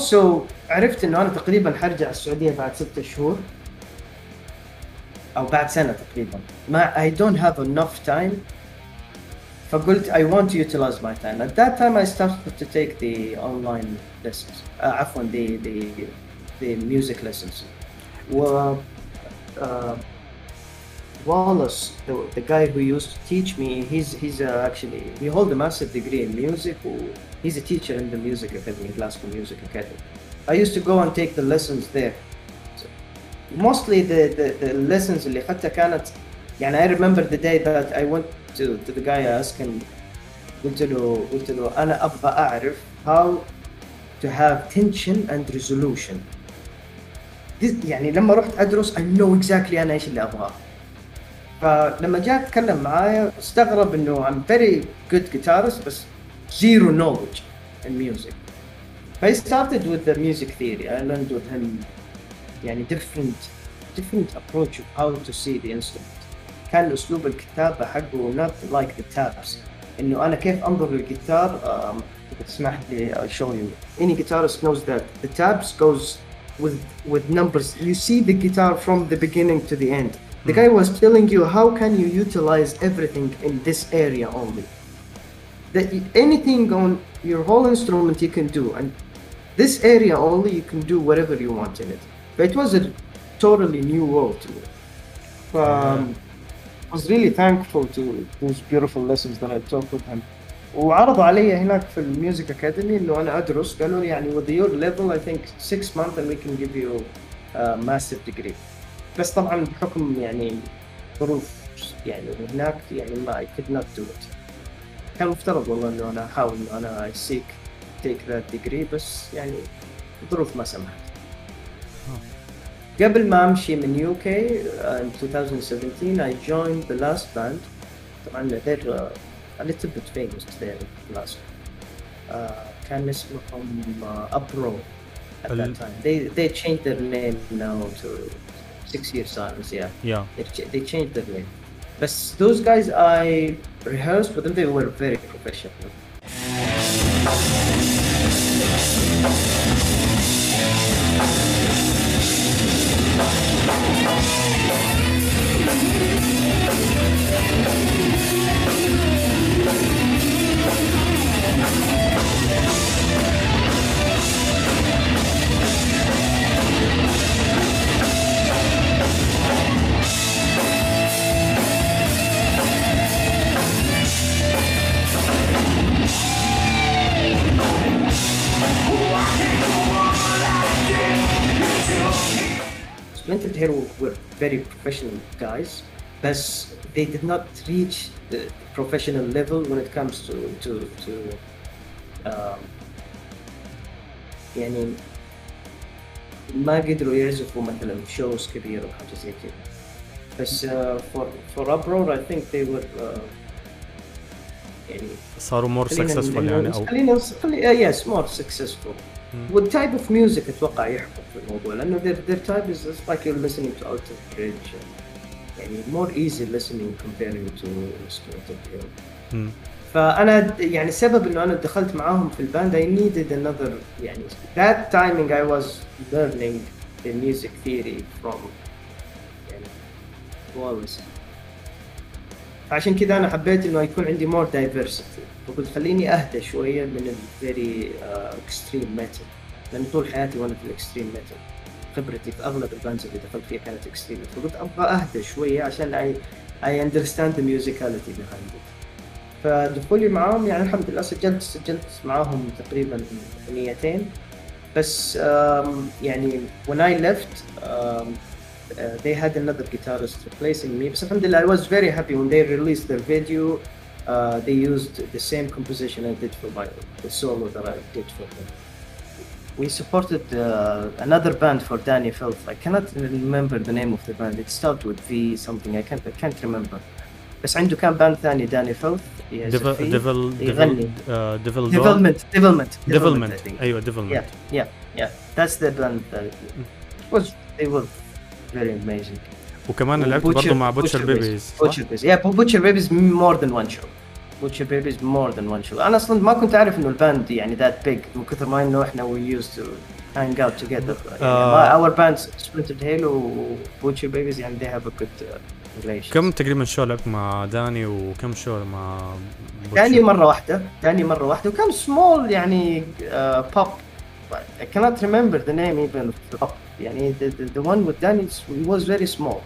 also عرفت انه انا تقريبا حرجع السعوديه بعد ستة شهور او بعد سنه تقريبا ما I don't have enough time فقلت I want to utilize my time at that time I started to take the online lessons uh, عفوا the the the music lessons و uh, Wallace, the, the guy who used to teach me, he's he's uh, actually he holds a massive degree in music. و- He's a teacher in the music academy, Glasgow Music Academy. I used to go and take the lessons there. So, mostly the, the, the lessons اللي أخذتها كانت يعني I remember the day that I went to, to the guy I asked him قلت له قلت له أنا أبغى أعرف how to have tension and resolution. This- يعني لما رحت أدرس I know exactly أنا إيش اللي أبغاه. فلما جاء اتكلم معايا استغرب انه I'm very good guitarist بس zero knowledge in music. I started with the music theory. I learned with him يعني different different approach of how to see the instrument. كان اسلوب الكتابة حقه not like the tabs. انه انا كيف انظر للجيتار um, تسمح لي I'll show you. Any guitarist knows that the tabs goes with with numbers. You see the guitar from the beginning to the end. The guy was telling you how can you utilize everything in this area only. That y- anything on your whole instrument you can do, and this area only you can do whatever you want in it. But it was a totally new world to me. Um, I was really thankful to those beautiful lessons that I took with him. وعرضوا علي هناك في الميوزك اكاديمي انه انا ادرس قالوا لي يعني with your level I think six months and we can give you a massive degree. بس طبعا بحكم يعني ظروف يعني هناك يعني ما I could not do it. كان مفترض والله انه انا احاول انه انا I seek take that degree بس يعني الظروف ما سمحت. قبل ما امشي من UK uh, in 2017 I joined the last band طبعا they're uh, a little bit famous there in Glasgow. Uh, كان اسمهم uh, Upro at ال- that time. They they changed their name now to Six Year Silence. Yeah, يا they, ch- they changed their name. But those guys I rehearsed with them. They were very professional. Splinter Tail were very professional guys بس they did not reach the professional level when it comes to to to um, يعني ما قدروا يعزفوا مثلا شوز كبيرة وحاجة زي كذا بس uh, for for Uproar I think they were uh, يعني صاروا مور خلينا سكسسفول يعني او خلينا خلي يس مور سكسسفول وال type of music أتوقع يحكم في الموضوع لأنه their, their type is just like you're listening to Alter Bridge يعني more easy listening comparing to Tail مم. فانا يعني السبب انه أنا دخلت معاهم في ال band I needed another يعني that timing I was learning the music theory from يعني Wallace عشان كذا أنا حبيت انه يكون عندي more diversity فقلت خليني أهدى شوية من ال very uh, extreme metal. لأن طول حياتي وأنا في ال extreme metal خبرتي في أغلب ال bands اللي دخلت فيها كانت extreme فقلت أبغى أهدى شوية عشان I understand the musicality behind it. فدخولي معاهم يعني الحمد لله سجلت سجلت معاهم تقريبا أغنيتين. بس يعني when I left um, uh, they had another guitarist replacing me. بس الحمد لله I was very happy when they released their video. uh, they used the same composition I did for my the solo that I did for them we supported uh, another band for Danny Filth I cannot remember the name of the band it started with V something I can't I can't remember بس عنده كان باند ثاني داني فيلث ديفل ديفل يغني. ديفل ديفل ديفلمنت ديفلمنت ديفلمنت ايوه ديفلمنت Yeah, yeah, yeah. That's the band that was they were very amazing. وكمان لعبت برضه مع بوتشر بيبيز Butcher Babies. Yeah, Butcher Babies more than one show. Butcher Babies more than one show. أنا أصلا ما كنت اعرف انه الباند يعني that big من كثر ما انه إحنا we used to hang out together. آه. يعني our bands Splintered Halo و Butcher Babies يعني they have a good uh, relation. كم تقريبا شو لعبت مع داني وكم شو مع بوتشر؟ داني مرة واحدة داني مرة واحدة وكان small يعني uh, pop I cannot remember the name even of the pop يعني the, the, the one with Danny was very small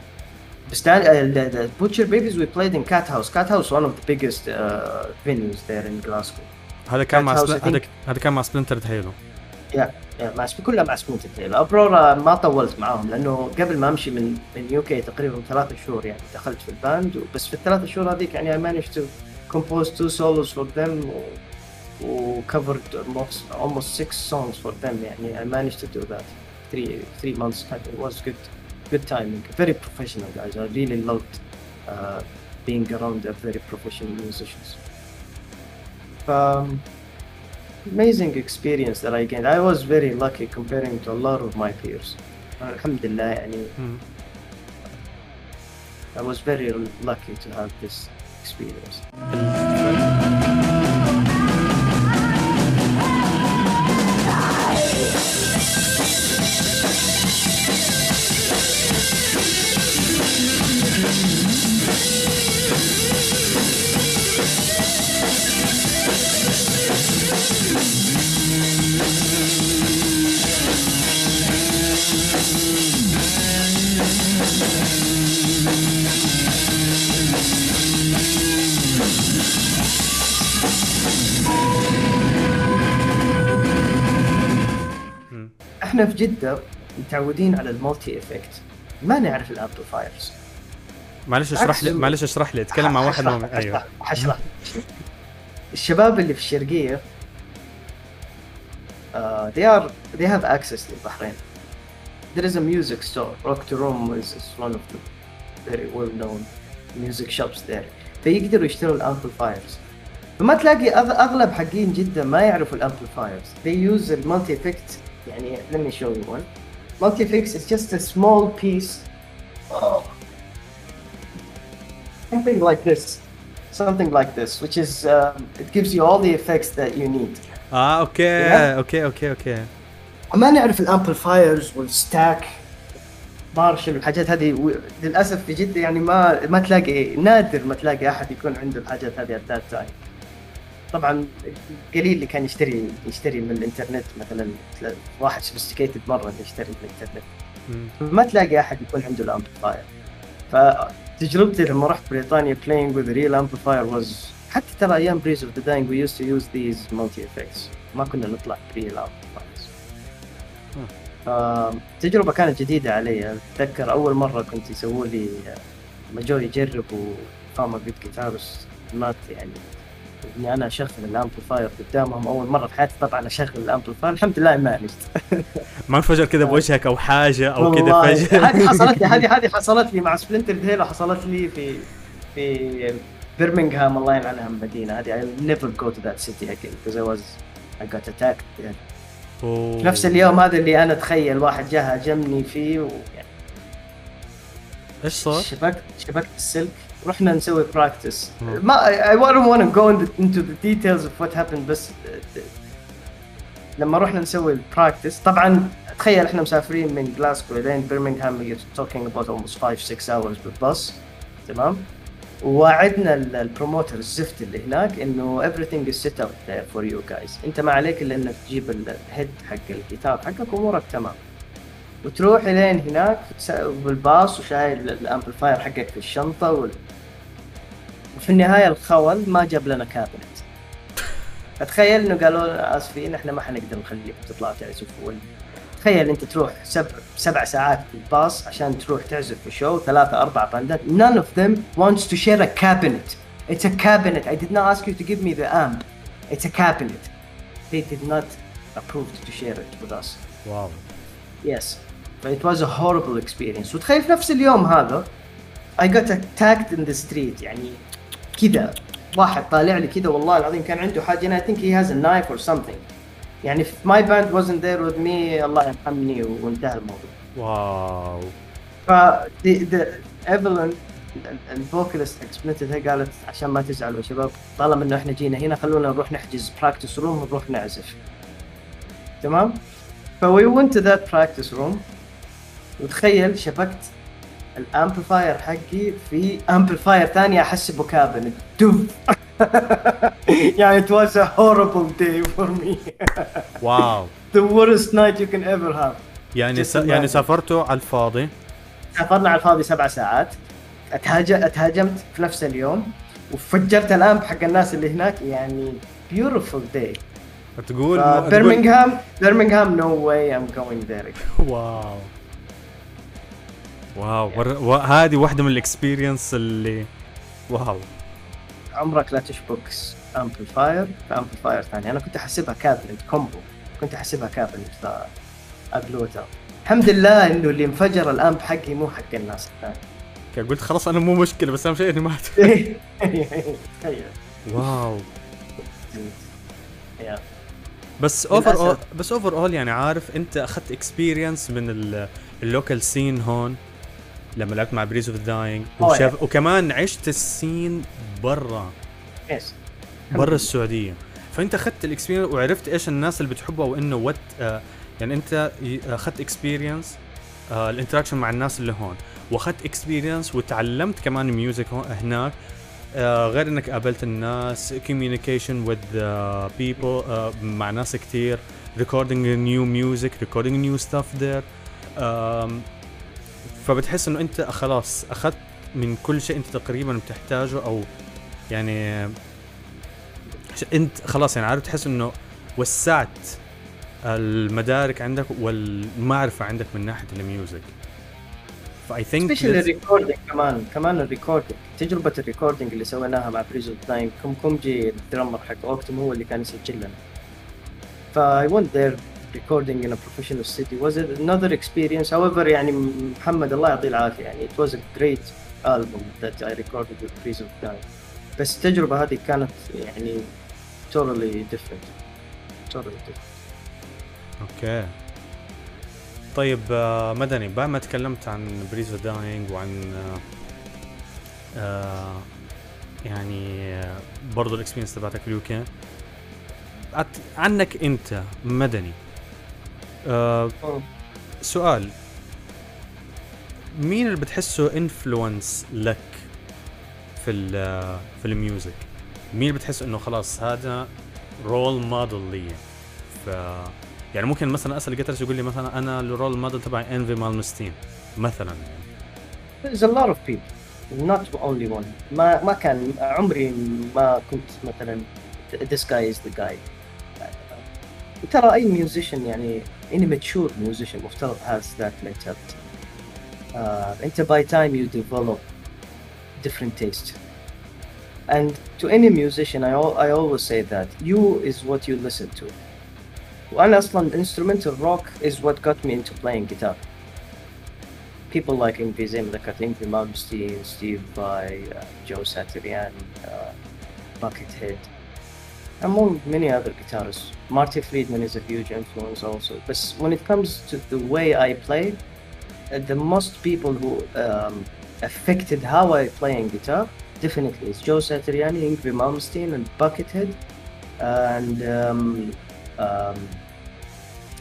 بس Dan, uh, the, the Butcher Babies we played in Cat House Cat House one of the biggest uh, venues there in Glasgow هذا كان مع هذا. هذا كان مع سبلنتر هيلو يا يا مع كلها مع سبونتر تيل ابرورا ما طولت معاهم لأنه قبل ما امشي من من يو كي تقريبا ثلاثة شهور يعني دخلت في الباند بس في الثلاث شهور هذيك يعني I managed to compose two solos for them و, و covered almost, almost six songs for them يعني I managed to do that three three months it was good good timing very professional guys I really loved uh, being around a very professional musicians um, amazing experience that I gained. I was very lucky comparing to a lot of my peers. Alhamdulillah, يعني, I was very lucky to have this experience. في جدة متعودين على ال multi effect ما نعرف ال amplifiers معلش اشرح لي معلش اشرح لي اتكلم مع واحد من أيوه. حشرح- الشباب اللي في الشرقية uh, they are they have access للبحرين there is a music store. Rock to Rome is, is one of the very well known music shops there. فيقدروا يشتروا ال amplifiers فما تلاقي أغلب حقين جدة ما يعرفوا ال amplifiers they use المالتي افكت يعني let me show you one multi effects is just a small piece of something like this something like this which is um, it gives you all the effects that you need اه اوكي Yeah. اوكي اوكي اوكي ما نعرف الامبليفايرز والستاك مارشل والحاجات هذه و- للاسف في جده يعني ما ما تلاقي نادر ما تلاقي احد يكون عنده الحاجات هذه at that time طبعا قليل اللي كان يشتري يشتري من الإنترنت مثلا. واحد sophisticated مرة اللي يشتري من الإنترنت. ما تلاقي أحد يكون عنده ال amplifier فتجربتي لما رحت بريطانيا playing with real amplifier was حتى ترى أيام Breeze of the Dying we used to use these multi effects. ما كنا نطلع real amplifiers. التجربة كانت جديدة علي. أتذكر أول مرة كنت يسووا لي لما جو يجربوا فاما بيت جيتارس مات يعني إني أنا اشغل الأمبليفاير قدامهم أول مرة في حياتي. طبعا اشغل الأمبليفاير. الحمد لله ما عالجت ما انفجر كذا بوجهك أو حاجة أو كذا فجأة. هذه حصلت لي هذه هذه حصلت لي مع سبلنتر هيل وحصلت لي في في برمنغهام الله يلعنها المدينة. هذه I never go to that city again because I was I got attacked. يعني. أوه. نفس اليوم هذا اللي أنا أتخيل واحد جاء هاجمني فيه ويعني إيش صار؟ شبكت شبكت السلك. رحنا نسوي practice. ما want to go in- into the details of what happened بس لما رحنا نسوي ال practice طبعا تخيل إحنا مسافرين من جلاسكو لين برمنغهام you're talking about almost 5 6 hours بالباص تمام؟ ووعدنا ال- ال promoter الزفت اللي هناك إنه everything is set up for you guys. أنت ما عليك إلا إنك تجيب ال- ال head حق الجيتار حقك وأمورك تمام. وتروح لين هناك بالباص وشايل ال- ال amplifier حقك في الشنطة وال... وفي النهاية الخول ما جاب لنا cabinet فتخيل إنه قالوا لنا آسفين إحنا ما حنقدر نخليكم تطلعوا تعزفوا تخيل أنت تروح سبع سبع ساعات في الباص عشان تروح تعزف في show ثلاثة أربع band ات none of them wants to share a cabinet. It's a cabinet. I did not ask you to give me the amp. It's a cabinet. They did not approve to share it with us. wow Yes. It was a horrible experience. وتخيل في نفس اليوم هذا I got attacked in the street. يعني كذا. واحد طالع لي كذا والله العظيم كان عنده حاجة and I think he has a knife or something. يعني if my band wasn't there with me الله يرحمني وانتهى الموضوع. wow. ف the, the Evelyn ال vocalist explained قالت عشان ما تزعلوا يا شباب طالما إنه إحنا جينا هنا خلونا نروح نحجز practice room ونروح نعزف. تمام؟ ف we went to that practice room. وتخيل شبكت ال amplifier حقي في amplifier ثاني احسبه cabinet. دف. يعني it was a horrible day for me. wow. The worst night you can ever have. يعني س... يعني. سافرتوا على الفاضي. سافرنا على الفاضي سبع ساعات. اتهاج... أتهاجمت في نفس اليوم. وفجرت ال amp حق الناس اللي هناك. يعني beautiful day. تقول Uh, تقول- برمنغهام برمنغهام no way I'm going there. wow. wow ور... و... هذه واحدة من ال experience اللي wow. عمرك لا تشبك amplifier amplifier ثاني أنا كنت أحسبها cabinet combo كنت أحسبها cabinet فاجلوتها الحمد لله إنه اللي انفجر ال amp حقي مو حق الناس الثانية. قلت خلاص أنا مو مشكلة بس أهم شيء إني ما أت- تخيل. wow. بس overall بس overall يعني عارف أنت أخذت experience من ال- ال local scene هون؟ لما لعبت مع Breeze of the Dying وشاف وكمان عشت ال scene برا. yes برا السعودية. فأنت أخذت ال experience وعرفت إيش الناس اللي بتحبها وانه what آه يعني أنت ي- أخذت experience آه ال interaction مع الناس اللي هون. وأخذت experience وتعلمت كمان music هناك. آه غير إنك قابلت الناس uh, people uh, مع ناس كتير. recording new music recording new stuff there. um, فبتحس إنه أنت خلاص أخذت من كل شيء أنت تقريبا بتحتاجه أو يعني أنت خلاص يعني عارف تحس إنه وسعت المدارك عندك والمعرفة عندك من ناحية ال music. ف I think especially ال recording كمان كمان ال recording تجربة ال recording اللي سويناها مع Breeze of the Dying كم كومجي ال drummer حق Octum هو اللي كان يسجل لنا ف I went there recording in a professional studio was another experience. However يعني محمد الله يعطيه العافية. يعني it was a great album that I recorded with Breeze of the Dying. بس التجربة هذه كانت يعني totally different. Totally different. okay. طيب آه، مدني بعد ما تكلمت عن بريزو داينج وعن آه، آه يعني برضو ال experience تبعتك في ال UK عنك أنت مدني آه سؤال. مين اللي بتحسه influence لك في ال في ال music؟ مين اللي بتحس إنه خلاص هذا role model لي؟ ف يعني ممكن مثلا أسأل guitarist يقول لي مثلا أنا ال role model تبعي Yngwie Malmsteen مثلا. يعني There's a lot of people not only one. ما ما كان عمري ما كنت مثلا this guy is the guy. ترى أي musician يعني any mature musician مفترض has that mentality uh, انت by time you develop different taste and to any musician I, al- I always say that you is what you listen to وانا اصلا instrumental rock is what got me into playing guitar people like Ingvi زي ما ذكرت Ingvi Malmsteen, Steve Vai, uh, Joe Satriani, uh, Buckethead among many other guitarists. Marty Friedman is a huge influence also. But when it comes to the way I play, uh, the most people who um, affected how I play in guitar definitely is Joe Satriani, Ingrid Malmsteen, and Buckethead, and um, um,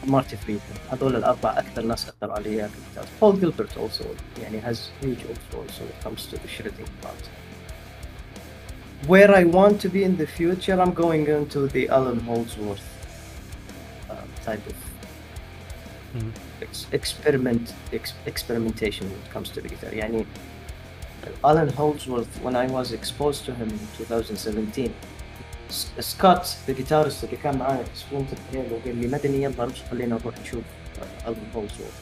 Marty Friedman. هذول الأربع أكثر ناس أثروا علي في الجيتار. Paul Gilbert also يعني has huge influence when it comes to the shredding part. Where I want to be in the future, I'm going into the Alan Holdsworth uh, type of Mhm. ex- experiment ex- experimentation when it comes to the guitar. يعني Alan Holdsworth, when I was exposed to him in 2017, S- Scott, the guitarist اللي كان معايا في سبلنتر تريل وقال لي مدني يلا امشي خلينا نروح نشوف uh, Alan Holdsworth.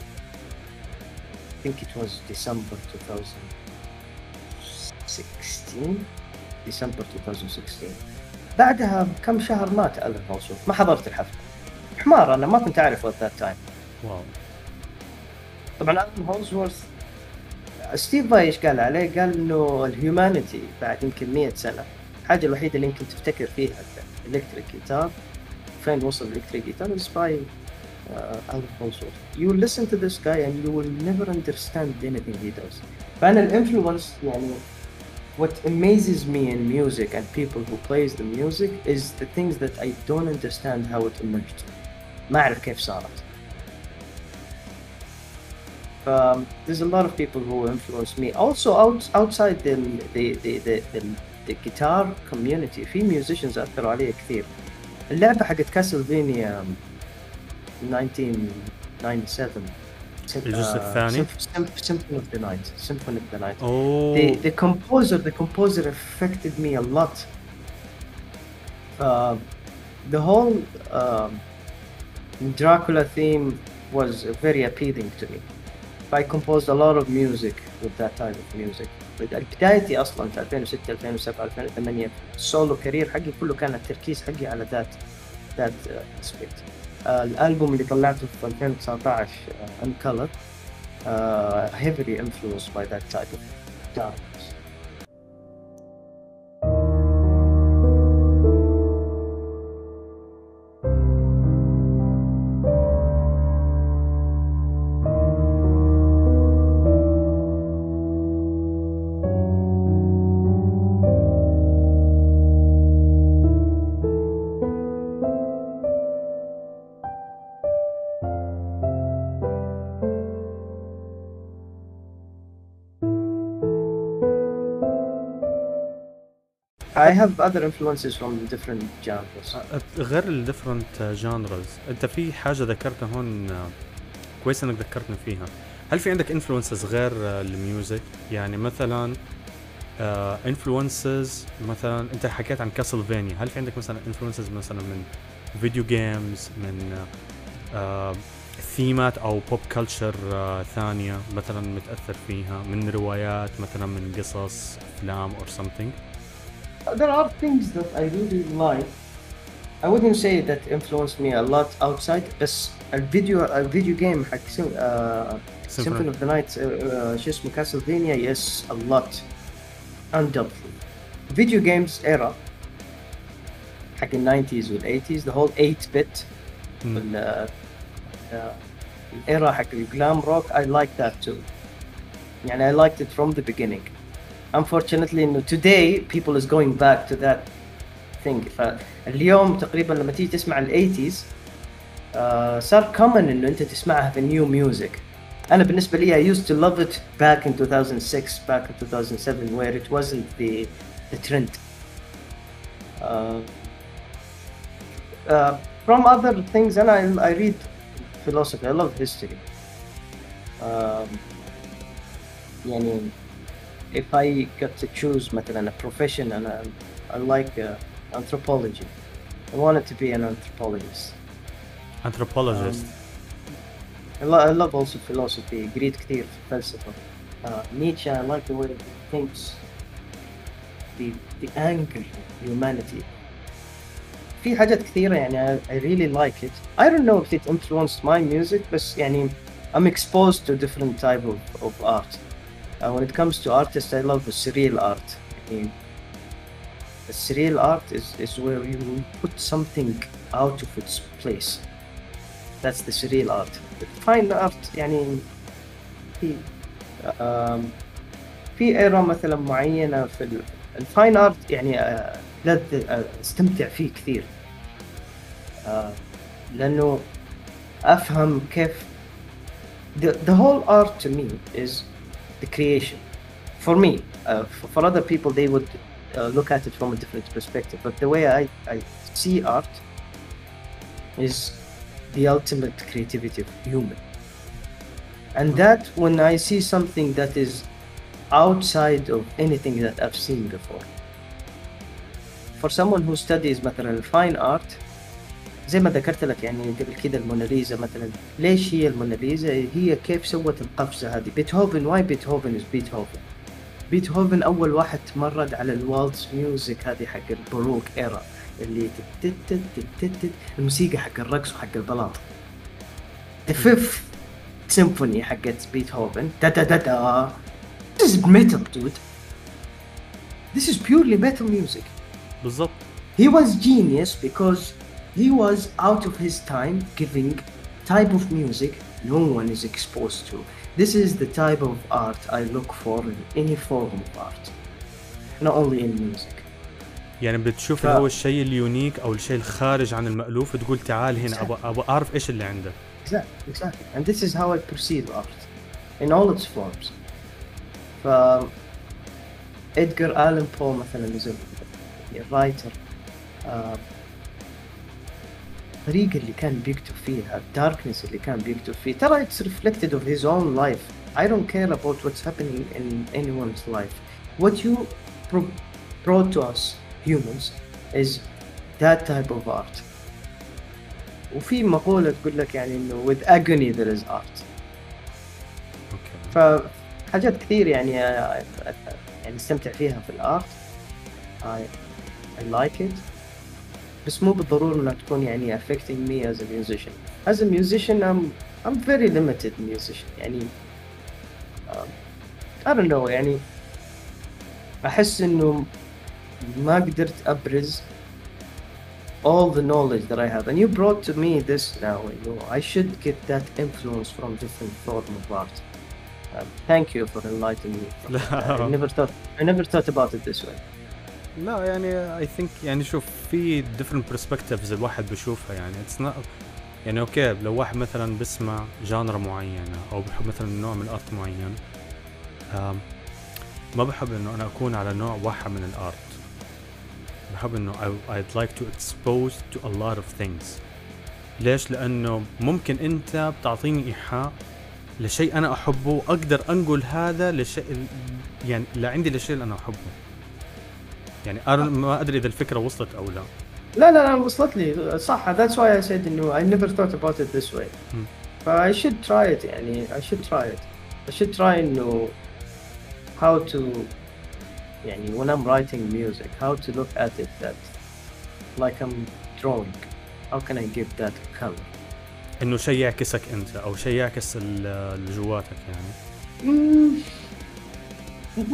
I think it was December 2016 ديسمبر 2016 بعدها بكم شهر مات ألن هولسورث ما حضرت الحفلة حمار أنا ما كنت at that time. wow. طبعا ألن هولسورث ستيف فاي إيش قال عليه؟ قال إنه ال humanity بعد يمكن 100 سنة. الحاجة الوحيدة اللي يمكن تفتكر فيها ال electric guitar فين وصل ال electric guitar by uh, Alan Holdsworth. You listen to this guy and you will never understand anything he does. فأنا الانفلونس يعني what amazes me in music and people who plays the music is the things that I don't understand how it emerged. ما أعرف كيف صارت. Um, there's a lot of people who influence me. Also out, outside the the, the, the, the the guitar community في musicians أثروا علي كثير. اللعبة حقت كاسلفينيا 1997 الجزء الثاني؟ Symphony of the Night Symphony of the Night اوه the the composer the composer affected me a lot uh, the whole um, Dracula theme was very appealing to me I composed a lot of music with that type of music بدايتي اصلا في 2006 2007 2008 السولو كارير حقي كله كان التركيز حقي على ذات ذات اسبكت الالبوم اللي طلعته في 2019 uh, Uncolor uh, heavily influenced by that type of I have other influences from different genres. غير ال different genres أنت في حاجة ذكرتها هون آه، كويس إنك ذكرتني فيها. هل في عندك influences غير آه، ال music؟ يعني مثلا influences مثلا أنت حكيت عن Castlevania هل في عندك مثلا influences مثلا من video games من آه، ثيمات أو pop culture ثانية مثلا متأثر فيها؟ من روايات مثلا من قصص أفلام or something There are things that I really like. I wouldn't say that influenced me a lot outside بس الفيديو الفيديو جيم حق سيم- uh, Symphony of the Night uh, uh, شو اسمه Castlevania yes a lot undoubtedly video games era حق ال 90s وال 80s the whole 8 bit مم. وال uh, الايرا حق الجلام روك I like that too يعني I liked it from the beginning unfortunately انه today people is going back to that thing فاليوم تقريبا لما تيجي تسمع ال 80s uh, صار common انه انت تسمعها في new music انا بالنسبه لي I used to love it back in 2006 back in 2007 where it wasn't the the trend uh, uh, from other things and I, I read philosophy I love history um, يعني if I got to choose مثلا a profession and I, I like uh, anthropology I wanted to be an anthropologist anthropologist I, lo- I love also philosophy قريت كثير في الفلسفة uh, Nietzsche I like the way he thinks the, the anger of humanity في حاجات كثيرة يعني I, I really like it I don't know if it influenced my music بس يعني I'm exposed to different type of, of art uh, when it comes to artists I love the surreal art يعني the surreal art is, is where you put something out of its place that's the surreal art the fine art يعني في um, في ايرا مثلا معينة في ال- الفاين ارت يعني آه، لا ت- آه، استمتع فيه كثير آه، لانه افهم كيف the, the whole art to me is the creation for me uh, for, for other people they would uh, look at it from a different perspective but the way I, I see art is the ultimate creativity of human and that when I see something that is outside of anything that I've seen before for someone who studies مثلا fine art زي ما ذكرت لك يعني قبل كده الموناليزا مثلا. ليش هي الموناليزا؟ هي كيف سوت القفزة هذه؟ بيتهوفن why Beethoven is Beethoven؟ بيتهوفن أول واحد تمرد على ال waltz music هذه حق ال Baroque era اللي الموسيقى حق الرقص وحق البلاط. The fifth symphony حقت بيتهوفن. دا دا دا دا This is metal dude. This is purely metal music. بالضبط. He was genius because he was out of his time giving type of music no one is exposed to. This is the type of art I look for in any form of art, not only in music. يعني بتشوف ف- اللي هو الشيء اليونيك او الشيء الخارج عن المألوف تقول تعال هنا Exactly. ابغى ابغى اعرف ايش اللي عندك Exactly, exactly. And this is how I perceive art in all its forms. ف Edgar Allan Poe مثلا is a, a writer. Uh, الطريقة اللي كان بيكتب فيها الداركنس اللي كان بيكتب فيه ترى it's reflected of his own life I don't care about what's happening in anyone's life what you brought to us humans is that type of art وفي مقولة تقول لك يعني انه with agony there is art okay فحاجات كثير يعني يعني استمتع فيها في ال art I, I like it بس مو بالضرورة انها تكون يعني affecting me as a musician as a musician I'm I'm very limited musician يعني um, I don't know يعني أحس إنه ما قدرت أبرز all the knowledge that I have and you brought to me this now you know I should get that influence from different form of art um, thank you for enlightening me from لا. that. I never thought I never thought about it this way لا يعني اي ثينك يعني شوف في different perspectives الواحد بيشوفها. يعني اتس not يعني أوكي لو واحد مثلا بيسمع جانرا معينة أو بحب مثلا نوع من الارت معين ما بحب إنه أنا أكون على نوع واحد من ال art بحب إنه I'd like to expose to a lot of things. ليش؟ لأنه ممكن أنت بتعطيني إيحاء لشيء أنا أحبه واقدر أنقل هذا لشيء يعني لعندي للشيء اللي أنا أحبه. يعني أنا ما أدري إذا الفكرة وصلت أو لا. لا لا وصلت لي. صح that's why I said إنه I never thought about it this way فا I should try it يعني I should try it اي شود تراي إنه هاو تو يعني when I'm writing music how to look ات ات that like I'm drawing. How can I give that color? إنه شيء يعكسك أنت أو شيء يعكس اللي جواتك يعني.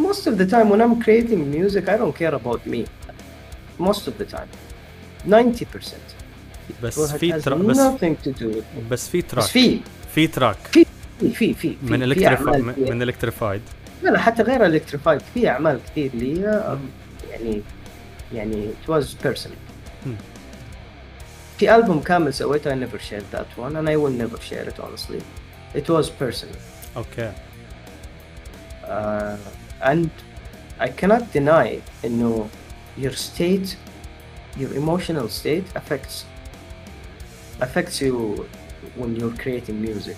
most of the time when I'm creating music I don't care about me most of the time 90% بس It في has ترا بس nothing to do with me بس في بس تراك في في تراك في في في في من في الكتريفايد أعمال كثير. من الكتريفايد لا لا حتى غير الكتريفايد في اعمال كثير لي أم، يعني يعني it was personal Hmm. في ألبوم كامل سويته I never shared that one and I will never share it honestly it was personal اوكي uh, and I cannot deny انه your state your emotional state affects affects you when you're creating music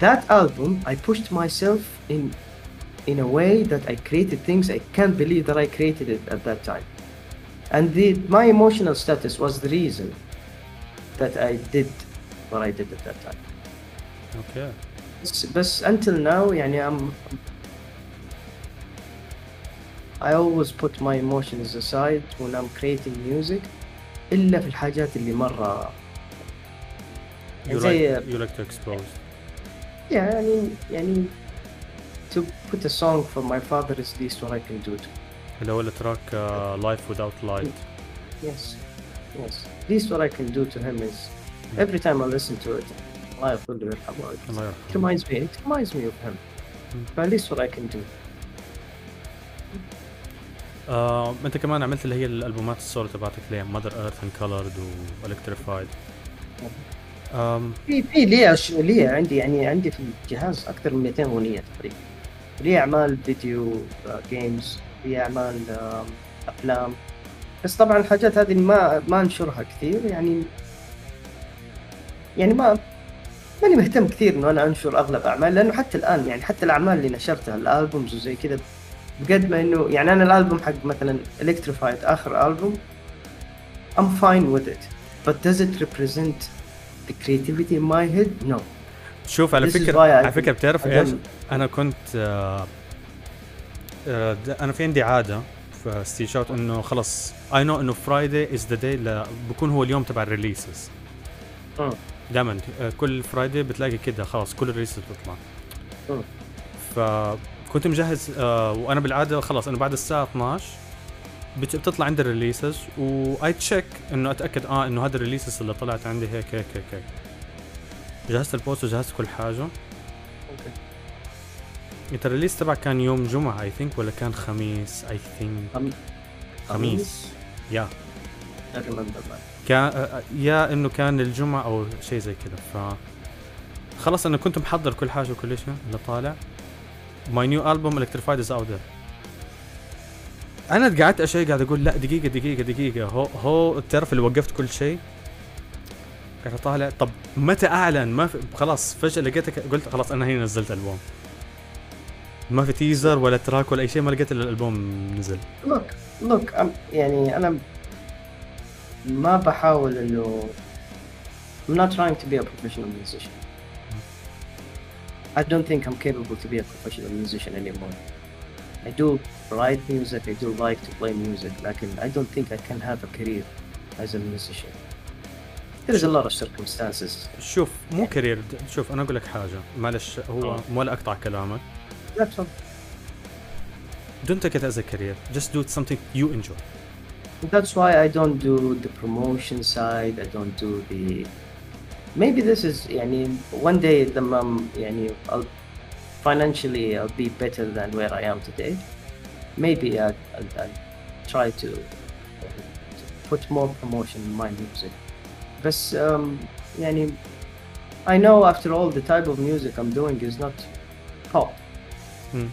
that album I pushed myself in in a way that I created things I can't believe that I created it at that time and the my emotional status was the reason that I did what I did at that time اوكي بس بس until now يعني I'm I always put my emotions aside when I'm creating music إلا في الحاجات اللي مرة you زي like, you like to expose يعني يعني to put a song for my father is least what I can do to اللي هو التراك لايف without light Yes, yes. Least what I can do to him is every time I listen to it, الله يغفر ويرحمه. It الله يرحمه reminds me. It reminds me of him. Mm. But at least what I can do. آه، انت كمان عملت اللي هي الألبومات السولو تبعتك اللي هي Mother Earth and Colored و Electrified في في لي لي عندي يعني عندي في الجهاز أكثر من 200 أغنية تقريبا. لي أعمال video games، لي أعمال أفلام. بس طبعا الحاجات هذه ما ما أنشرها كثير يعني يعني ما ماني مهتم كثير إنه أنا أنشر أغلب أعمال لأنه حتى الآن يعني حتى الأعمال اللي نشرتها ال albums وزي كذا بقد ما إنه يعني أنا الألبوم حق مثلا Electrified آخر ألبوم I'm fine with it but does it represent the creativity in my head? No. شوف على فكرة على فكرة بتعرف إيش؟ أنا كنت آه، آه، أنا في عندي عادة في ستيل شوت إنه خلص I know إنه Friday is the day بكون هو اليوم تبع ال releases مم. دائما كل Friday بتلاقي كده خلاص كل ال releases بتطلع مم. فكنت مجهز آه، وأنا بالعادة خلاص إنه بعد الساعة 12 بت- بتطلع عندي ال releases و I check إنه أتأكد آه إنه هذا ال releases اللي طلعت عندي هيك هيك هيك هيك. جهزت ال post وجهزت كل حاجة. Okay. إنت ال release تبعك كان يوم جمعة I think ولا كان خميس؟ I think خم- خميس. yeah. كان آه، yeah إنه كان الجمعة أو شيء زي كذا ف خلص أنا كنت محضر كل حاجة وكل شيء اللي طالع. my new album Electrified is out أنا قعدت أشيء قاعد أقول لا دقيقة دقيقة دقيقة. هو هو تعرف اللي وقفت كل شيء قاعد اطالع طب متى أعلن؟ ما في خلاص فجأة لقيتك قلت خلاص أنا هنا نزلت ألبوم. ما في teaser ولا track ولا أي شيء ما لقيت إلا الألبوم نزل. Look, look, I'm, يعني أنا ما بحاول إنه I'm not trying to be a professional musician. I don't think I'm capable to be a professional musician anymore. I do write music, I do like to play music, لكن I don't think I can have a career as a musician. There's a lot of circumstances. شوف مو كارير شوف انا اقول لك حاجه معلش هو آه. ولا اقطع كلامك That's all. don't take it as a career just do something you enjoy That's why I don't do the promotion side. I don't do the. Maybe this is يعني one day لما I'm- يعني I'll financially I'll be better than where I am today. Maybe I'll, I'll, I'll try to, to put more promotion in my music. But um, يعني I know after all the type of music I'm doing is not pop. مم.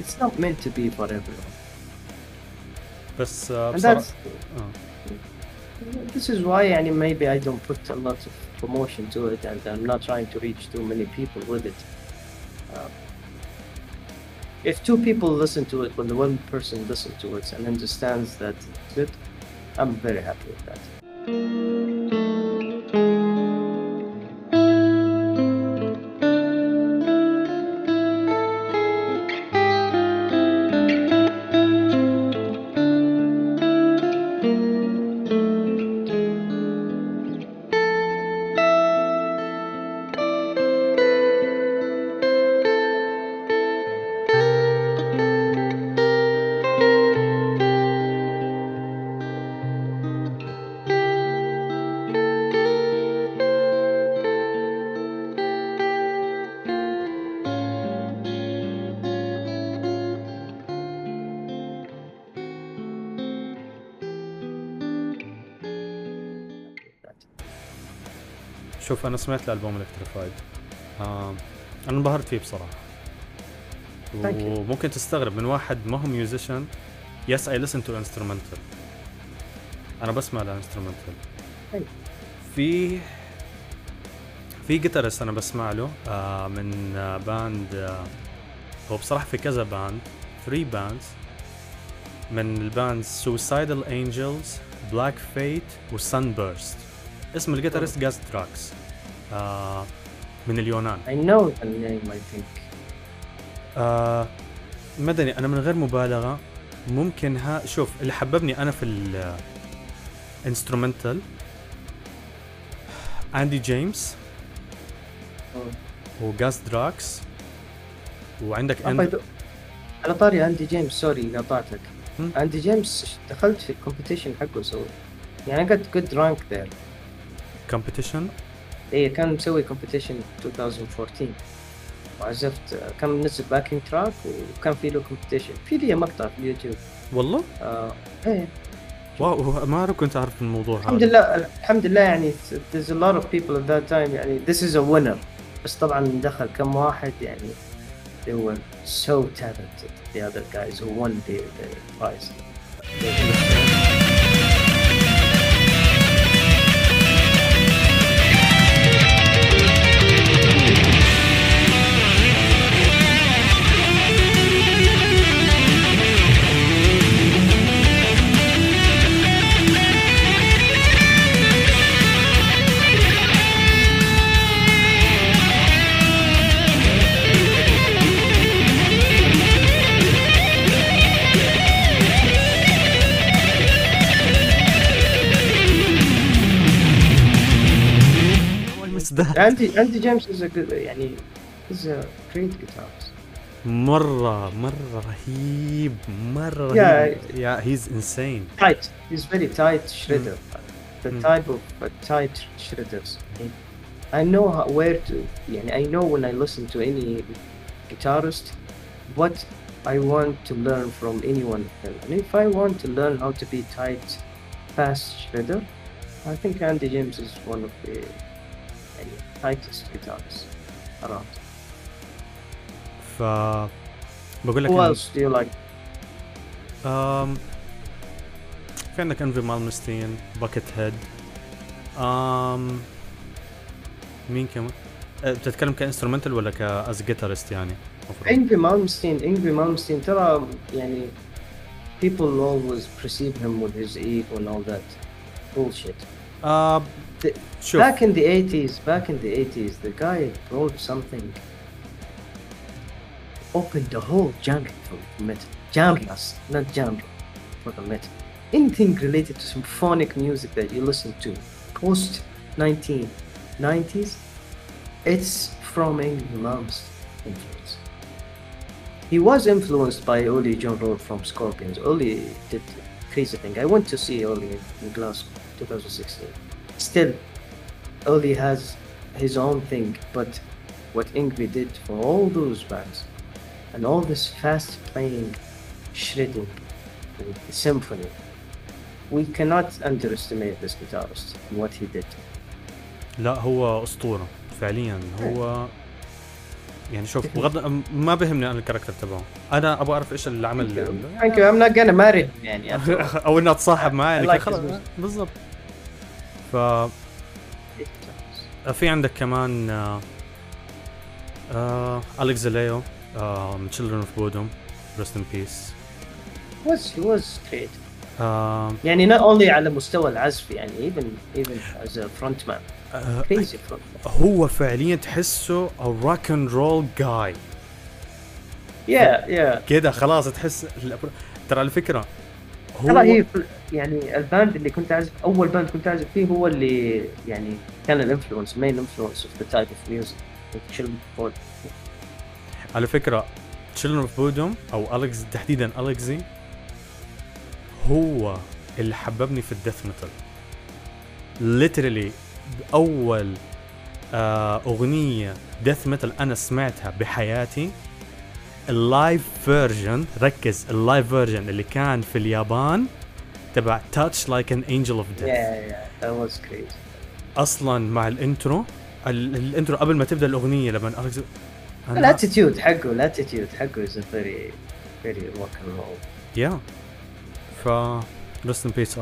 It's not meant to be for everyone. بس آه، And بصراحه that's آه. This is why I mean, maybe I don't put a lot of promotion to it and I'm not trying to reach too many people with it. Uh, if two people listen to it, when the one person listens to it and understands that it's good, I'm very happy with that. شوف أنا سمعت الألبوم Electrified آه. أنا انبهرت فيه بصراحة. وممكن تستغرب من واحد ما هو musician yes I listen to instrumental أنا بسمع ال instrumental في في guitarist أنا بسمع له آه من آه band آه هو بصراحة في كذا band 3 bands من ال band Suicidal Angels Black Fate و Sunburst اسم ال guitarist Gus Drax آه من اليونان. I know the name I think. آه مدني أنا من غير مبالغة. ممكن ها شوف اللي حببني أنا في ال instrumental Andy James و Gus Drax وعندك the- على طاري Andy James sorry قاطعتك. هم؟ Andy James دخلت في ال competition حقه سوي يعني got good rank there competition إيه كان مسوي competition 2014 وعزفت كان منزل backing track وكان في له competition في لي مقطع في اليوتيوب. والله؟ آه إيه. wow ما كنت أعرف الموضوع الحمد هذا لله الحمد لله يعني there's a lot of people at that time يعني this is a winner. بس طبعا دخل كم واحد يعني they were so talented. The other guys who won the, the prize. المسدات عندي عندي جيمس is a good يعني he's a great guitarist مره مره رهيب مره Yeah. رهيب يا هيز انسين tight he's very tight shredder the Mm. type of uh, tight shredders I know how, where to يعني I know when I listen to any guitarist what I want to learn from anyone of them and if I want to learn how to be tight fast shredder I think Andy James is one of the يعني, tightest guitarists around ف بقول لك who إن- else do you like أم... في عندك انفي مالمستين باكيت هيد أم... مين كمان؟ أه، بتتكلم كانسترومنتال ولا كاز جيتارست يعني؟ مفروض. Ingrid Malmsteen Ingrid Malmsteen ترى يعني people always perceive him with his ego and all that bullshit آه The- شوف back in the 80s back in the 80s the guy wrote something opened the whole genre for metal genres not genre for the metal anything related to symphonic music that you listen to post 1990s it's from Ingrid Malmsteen influence he was influenced by Oli John Road from Scorpions. Oli did crazy thing. I went to see Oli in, in Glasgow 2016. Still, Oli has his own thing, but what Ingrid did for all those bands and all this fast playing, shredding, and symphony, we cannot underestimate this guitarist and what he did. لا هو اسطوره فعليا هو يعني شوف بغض ما بهمني انا الكاركتر تبعه انا ابغى اعرف ايش اللي عمل Thank you. I'm not gonna marry him يعني after all. او انه اتصاحب معاه يعني I like خلاص his music. بالضبط ف في عندك كمان آه آه Alexi Laiho آه من Children of Bodom. Rest in peace. Was he was great. يعني not only على مستوى العزف يعني even even as a frontman. آه crazy frontman. هو فعليا تحسه rock and roll جاي yeah yeah. كده خلاص تحس ترى على فكرة هو ترى هي يعني ال band اللي كنت اعزف أول band كنت أعزف فيه هو اللي يعني كان ال influence main influence of the type of music على فكرة Children of Bodom أو Alexi تحديدا Alexi هو اللي حببني في ال death metal literally أول آه أغنية death metal أنا سمعتها بحياتي ال live version ركز ال live version اللي كان في اليابان تبع Touch Like Angel of Death أصلا مع ال intro ال- الإنترو قبل ما تبدأ الأغنية لما أنا- ال attitude حقه الاتيتيود حقه a very very rock and roll. يا ف رست ان بيس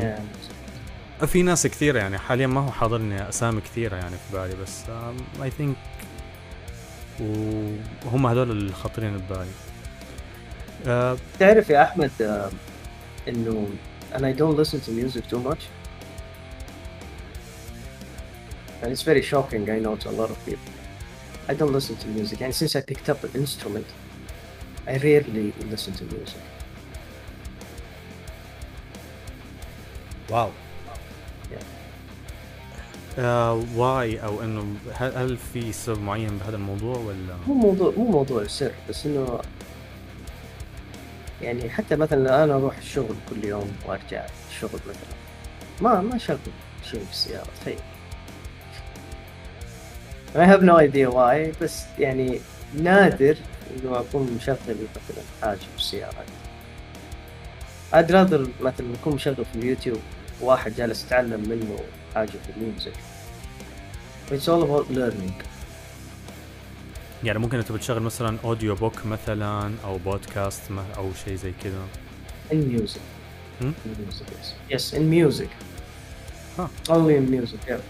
yeah. في ناس كثيرة يعني حاليا ما هو حاضرني أسامي كثيرة يعني في بالي بس اي ثينك وهم هذول الخاطرين ببالي آه، تعرف يا احمد آه، انه and I don't listen to music too much and it's very shocking I know to a lot of people I don't listen to music and since I picked up an instrument I rarely listen to music واو Yeah. آه واي أو إنه هل, في سبب معين بهذا الموضوع ولا؟ مو موضوع مو موضوع سر بس إنه يعني حتى مثلا أنا أروح الشغل كل يوم وأرجع الشغل مثلا. ما ما اشغل شيء في السيارة تخيل. I have no idea why بس يعني نادر انه أكون مشغل مثلا حاجة في السيارة. I'd rather مثلا أكون مشغل في اليوتيوب واحد جالس يتعلم منه حاجة في ال music It's all about learning يعني ممكن انت بتشغل مثلا audiobook مثلا أو بودكاست أو شيء زي كذا In music. Hmm? In music, yes. Yes, in music. Huh. Only in music, yeah.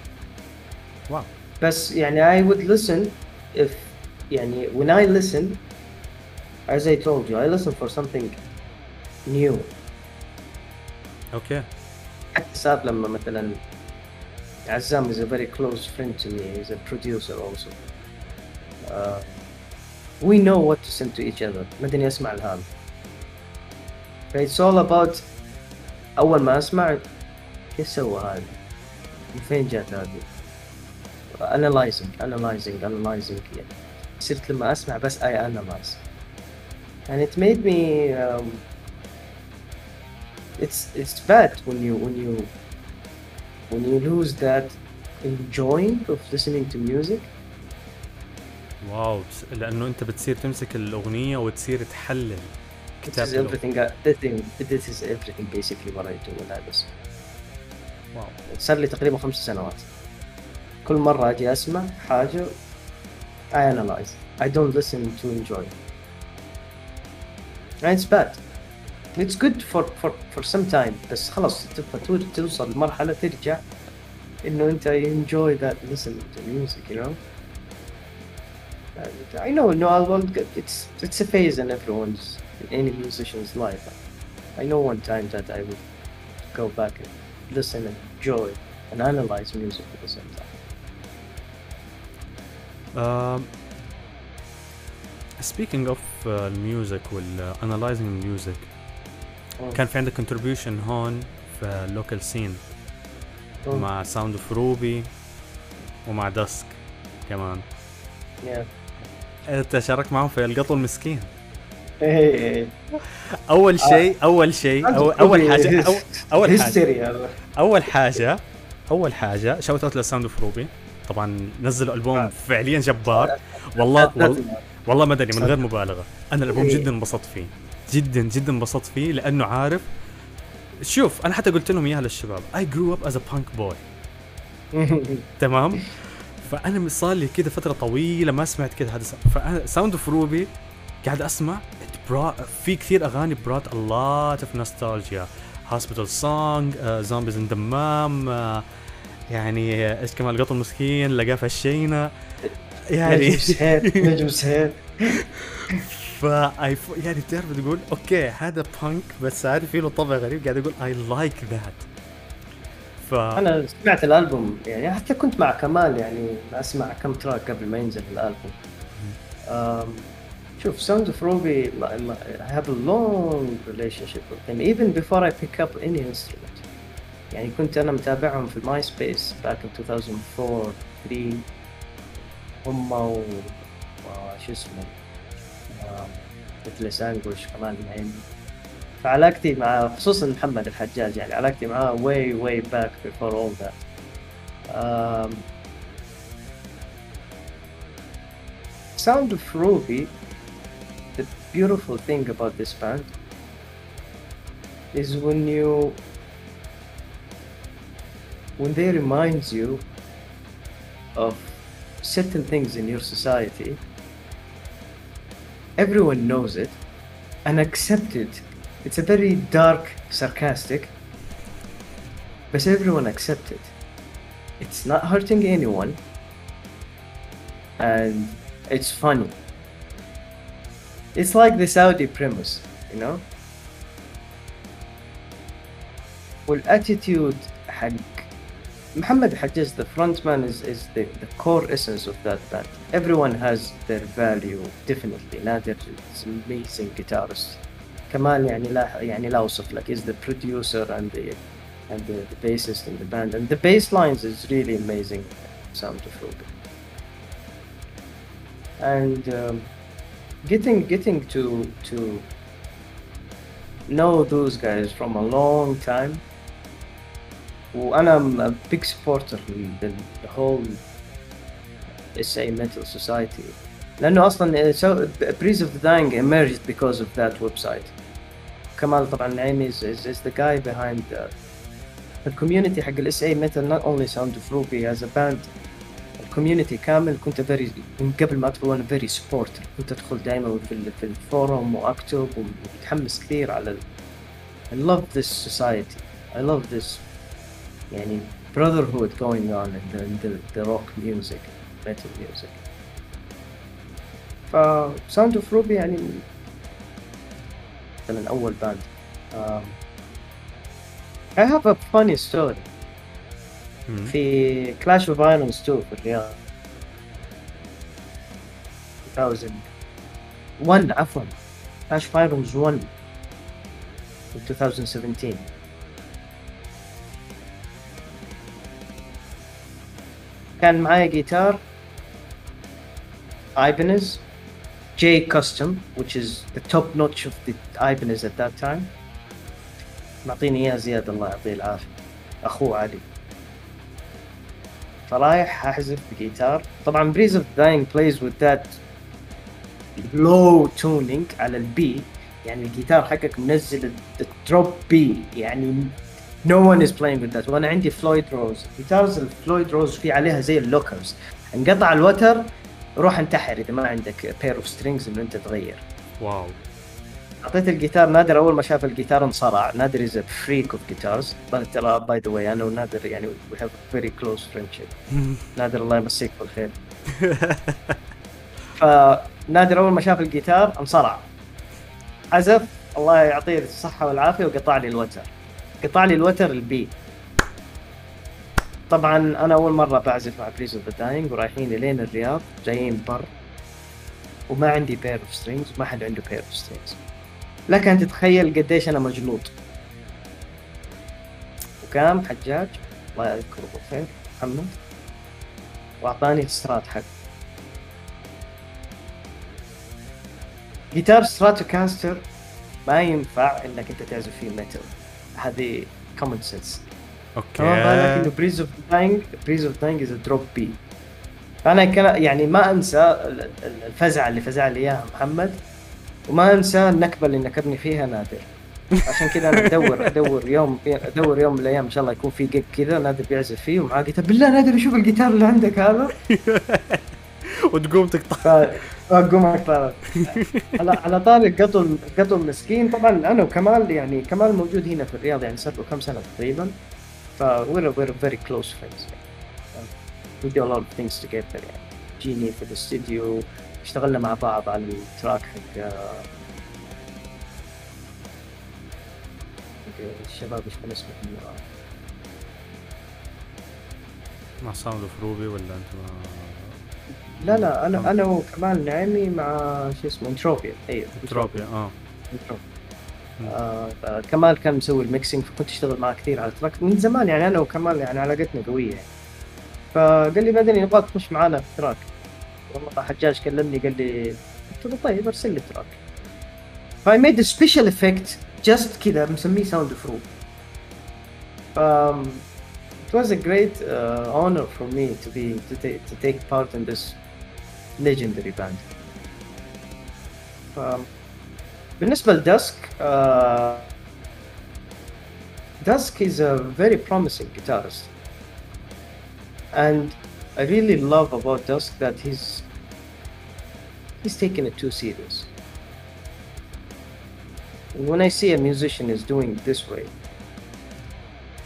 واو بس يعني I would listen if يعني when I listen as I told you I listen for something new أوكي حتى صار لما مثلا عزام is a very close friend to me he's a producer also uh, we know what to send to each other مدني اسمع الهام it's all about اول ما اسمع كيف سوى هذا من فين جات هذه analyzing analyzing analyzing يعني صرت لما اسمع بس I analyze and it made me um, it's it's bad when you when you when you lose that enjoying of listening to music واو بس- لانه انت بتصير تمسك الاغنيه وتصير تحلل this كتاب is الأغنية. everything I, this, thing, this is everything basically what I do when I listen واو صار لي تقريبا خمس سنوات كل مرة أجي أسمع حاجة I analyze I don't listen to enjoy and it's bad it's good for for for some time بس خلاص تبغى تو- توصل لمرحلة ترجع إنه أنت enjoy that listening to music you know and I know no I'll, I'll get- it's it's a phase in everyone's in any musician's life I know one time that I would go back and listen and enjoy and analyze music at the same time. سبيكينج اوف الميوزك والانالايزنج الميوزك كان في عندك contribution هون في ال local scene. مع Sound of Ruby ومع Dusk كمان. Yeah. انت شاركت معهم في القط المسكين. Hey, أول شيء أول شيء أول حاجة أو أول حاجة. history هذا. أول حاجة أول حاجة shout out ل Sound of Ruby طبعا نزلوا ألبوم آه. فعليا جبار. والله والله والله مدني من غير مبالغة. أنا الألبوم إيه. جدا انبسطت فيه. جدا جدا انبسطت فيه لأنه عارف. شوف أنا حتى قلت لهم إياها للشباب. I grew up as a punk boy. تمام؟ فأنا صار لي كذا فترة طويلة ما سمعت كذا هذا فأنا Sound of Ruby قاعد أسمع. في كثير أغاني lot of nostalgia. Hospital song uh, zombies in دمام يعني إيش كمان القط المسكين لقاه في الشينة. يعني نجم سهير. ف يعني بتعرف تقول okay هذا بانك بس عارف له طبع غريب قاعد يقول I like that ف أنا سمعت الألبوم يعني حتى كنت مع كمال يعني أسمع كم track قبل ما ينزل الألبوم. شوف Sound of Ruby have a long relationship with them even before I pick up any instrument. يعني كنت أنا متابعهم في ال Myspace in 2004 3 هم و وش اسمه؟ مثل سانجوش كمان يعني فعلاقتي مع خصوصا محمد الحجاج يعني علاقتي معاه way way back before all that um, Sound of Ruby the beautiful thing about this band is when you when they remind you of certain things in your society everyone knows it and accept it it's a very dark sarcastic but everyone accept it it's not hurting anyone and it's funny it's like the saudi premise you know والاتيتيود حق Muhammad Hajjaz, the frontman, is, is the, the core essence of that band. Everyone has their value, definitely. Nadir is an amazing guitarist. Kamal يعني لا يعني لا أوصف لك is the producer and the and the, the bassist in the band and the bass lines is really amazing sound of Ruby. And um, getting getting to to know those guys from a long time وأنا بيك supporter لل whole SA Metal society لأنه أصلا Breeze of the Dying emerged because of that website كمال طبعا نعيمي is is the guy behind ال community حق ال SA Metal not only Sound of Ruby as a band ال community كامل. كنت very من قبل ما أدخل أنا very supporter كنت أدخل دائما في, في ال forum وأكتب ومتحمس كثير على ال I love this society. I love this يعني brotherhood going on in the, in the, the rock music metal music ف Sound of Ruby يعني مثلا أول باند um, I have a funny story مم. في كلاش اوف ايرونز 2 في الرياض 2001 عفوا كلاش اوف ايرونز 1 في 2017 كان معايا جيتار Ibanez J Custom which is the top notch of the Ibanez at that time. معطيني إياه زياد الله يعطيه العافية. أخوه علي. فرايح أحذف بجيتار طبعا Breeze of Dying plays with that low tuning على ال B. يعني الجيتار حقك منزل ال drop B يعني no one is playing with that. وأنا عندي Floyd Rose guitars ال Floyd Rose في عليها زي ال lockers انقطع الوتر روح انتحر إذا ما عندك pair of strings إنه أنت تغير. واو. أعطيت الجيتار نادر أول ما شاف الجيتار انصرع. نادر is freak of guitars ترى by the way أنا ونادر يعني we have very close friendship نادر الله يمسيك بالخير. فنادر أول ما شاف الجيتار انصرع. عزف الله يعطيه الصحة والعافية وقطع لي الوتر قطع لي الوتر ال B طبعا أنا أول مرة بعزف مع Breeze of the Dying ورايحين لين الرياض جايين بر. وما عندي pair of strings ما حد عنده pair of strings لك أن تتخيل قديش أنا مجلوط وقام حجاج؟ الله يذكره بالخير. محمد. وأعطاني ال Strat حق. جيتار Stratocaster ما ينفع إنك أنت تعزف فيه metal هذه common sense فما بالك إنه okay Breeze of Dying Breeze of Dying is drop B فانا كان يعني ما أنسى ال- ال- الفزعة اللي فزع لي إياها محمد وما أنسى النكبة اللي نكبني فيها نادر. عشان كذا أنا ادور أدور يوم أدور يوم من الأيام إن شاء الله يكون في gig كذا نادر بيعزف فيه ومعاه جيتار بالله نادر شوف الجيتار اللي عندك هذا. وتقوم تقطع. فاقوم أقطع. على على طاري القطو القطو المسكين طبعا أنا وكمال يعني كمال موجود هنا في الرياض يعني صار له كم سنة تقريبا. ف we're we're very close friends. We do a lot of things together يعني. جيني في الاستديو اشتغلنا مع بعض على ال track حق آه، حق الشباب إيش كان اسمه؟ مع Sound of Ruby ولا أنت ما لا لا أنا أنا وكمال نعيمي مع شو اسمه Entropia. أيوه تروبيا آه. Entropia. آه كمال كان مسوي ال mixing فكنت أشتغل معاه كثير على ال track من زمان يعني أنا وكمال يعني علاقتنا قوية يعني. فقال لي بعدين نبغاك تخش معانا في ال track والله حجاج كلمني قال لي قلت له طيب أرسل لي ال track فاي ميد سبيشال افكت جاست كذا مسميه ساوند اوف روم um, it was a great uh, honor for me to be to, ta- to take part in this legendary band. Um, بالنسبة لدسك uh, Dusk is a very promising guitarist and I really love about Dusk that he's he's taking it too serious. When I see a musician is doing it this way,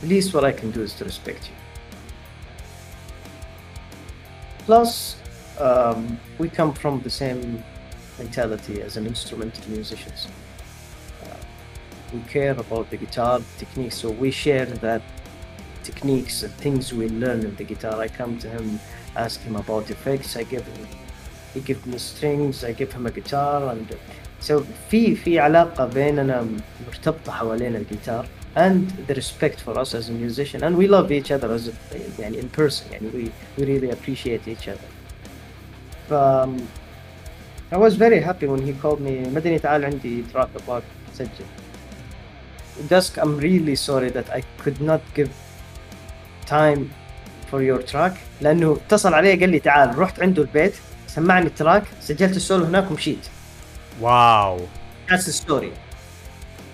least what I can do is to respect you. Plus, um, we come from the same mentality as an instrumental musicians. Uh, we care about the guitar technique, so we share that techniques, the things we learn in the guitar. I come to him, ask him about effects. I give him, he gives me strings. I give him a guitar, and so في في علاقة بيننا مرتبطة حوالين الجيتار and the respect for us as a musician and we love each other as a, يعني in person يعني we, we really appreciate each other. Um, I was very happy when he called me. مدني تعال عندي track about سجل. Dusk I'm really sorry that I could not give time for your track. لأنه اتصل علي قال لي تعال رحت عنده البيت سمعني ال track سجلت السولو هناك ومشيت. wow. That's story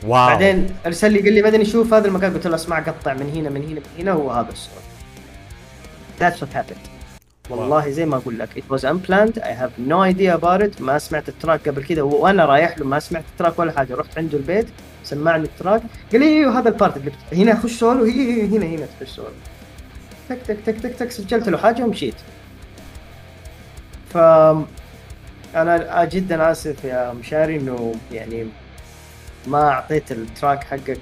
wow. بعدين ارسل لي قال لي مدني شوف هذا المكان. قلت له اسمع قطع من هنا من هنا من هنا هو هذا الصوت That's what happened. والله زي ما أقول لك it was unplanned. I have no idea about it. ما سمعت ال track قبل كذا وأنا رايح له ما سمعت ال track ولا حاجة. رحت عنده البيت سمعني التراك. قال لي أيوه هذا ال part اللي. هنا خش سولو. هي هنا هنا تخش سولو. تك تك تك تك تك سجلت له حاجة ومشيت. ف أنا جدا آسف يا مشاري إنه يعني ما أعطيت ال track حقك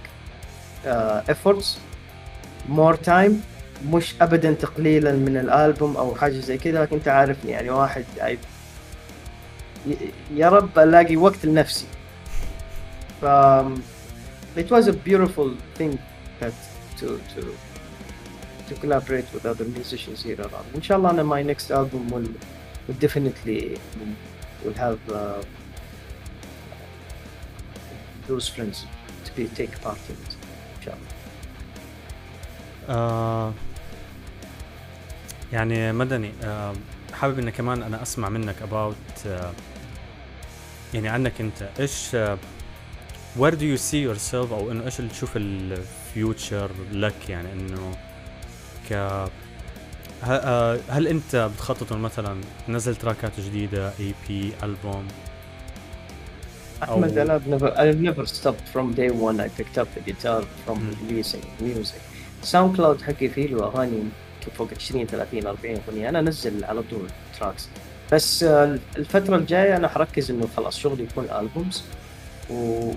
efforts more time مش ابدا تقليلا من الالبوم أو حاجة زي كذا لكن انت عارفني يعني واحد ي- يا رب الاقي وقت لنفسي ف it was a beautiful thing that to to to collaborate with other musicians here around. Inshallah, on my next album will, will definitely will have uh, those friends to be take part in it. Inshallah. آه يعني مدني آه حابب إن كمان أنا أسمع منك about آه يعني عنك أنت إيش آه where do you see yourself أو إنه إيش اللي تشوف ال future لك يعني إنه ك هل أنت بتخطط مثلا تنزل تراكات جديدة EP ألبوم أو- I've never, I've never stopped from day one. I picked up the guitar from releasing music. SoundCloud حقي فيه له اغاني فوق 20 30 40 اغنيه أنا انزل على طول tracks بس آه، الفترة الجايه أنا حركز انه خلاص شغلي يكون البومز و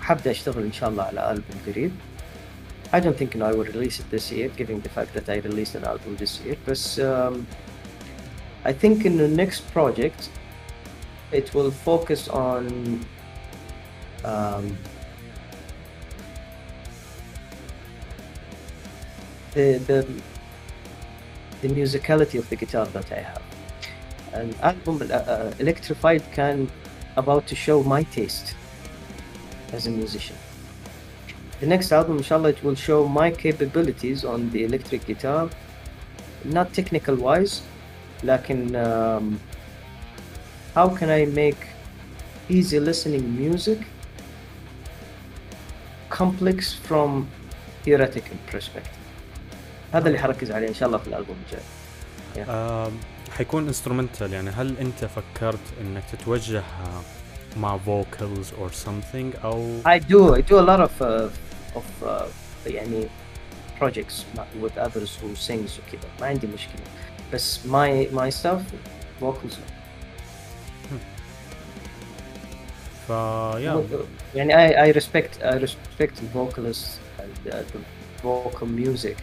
حبدا اشتغل ان شاء الله على البوم قريب I don't think I will release it this year given the fact that I released an album this year بس um, I think in the next project it will focus on um, the, the the musicality of the guitar that I have. An album uh, uh, Electrified can about to show my taste as a musician. The next album, inshallah, it will show my capabilities on the electric guitar, not technical wise, like in um, how can I make easy listening music complex from theoretical perspective. هذا اللي حركز عليه إن شاء الله في الألبوم الجاي. آه حيكون instrumental يعني هل أنت فكرت إنك تتوجه مع vocals or something أو؟ I do I do a lot of of يعني projects with others هو sings وكذا ما عندي مشكلة. بس ماي ماي ستاف فوكلز فا يا يعني اي اي ريسبكت اي ريسبكت الفوكلست الفوكل ميوزك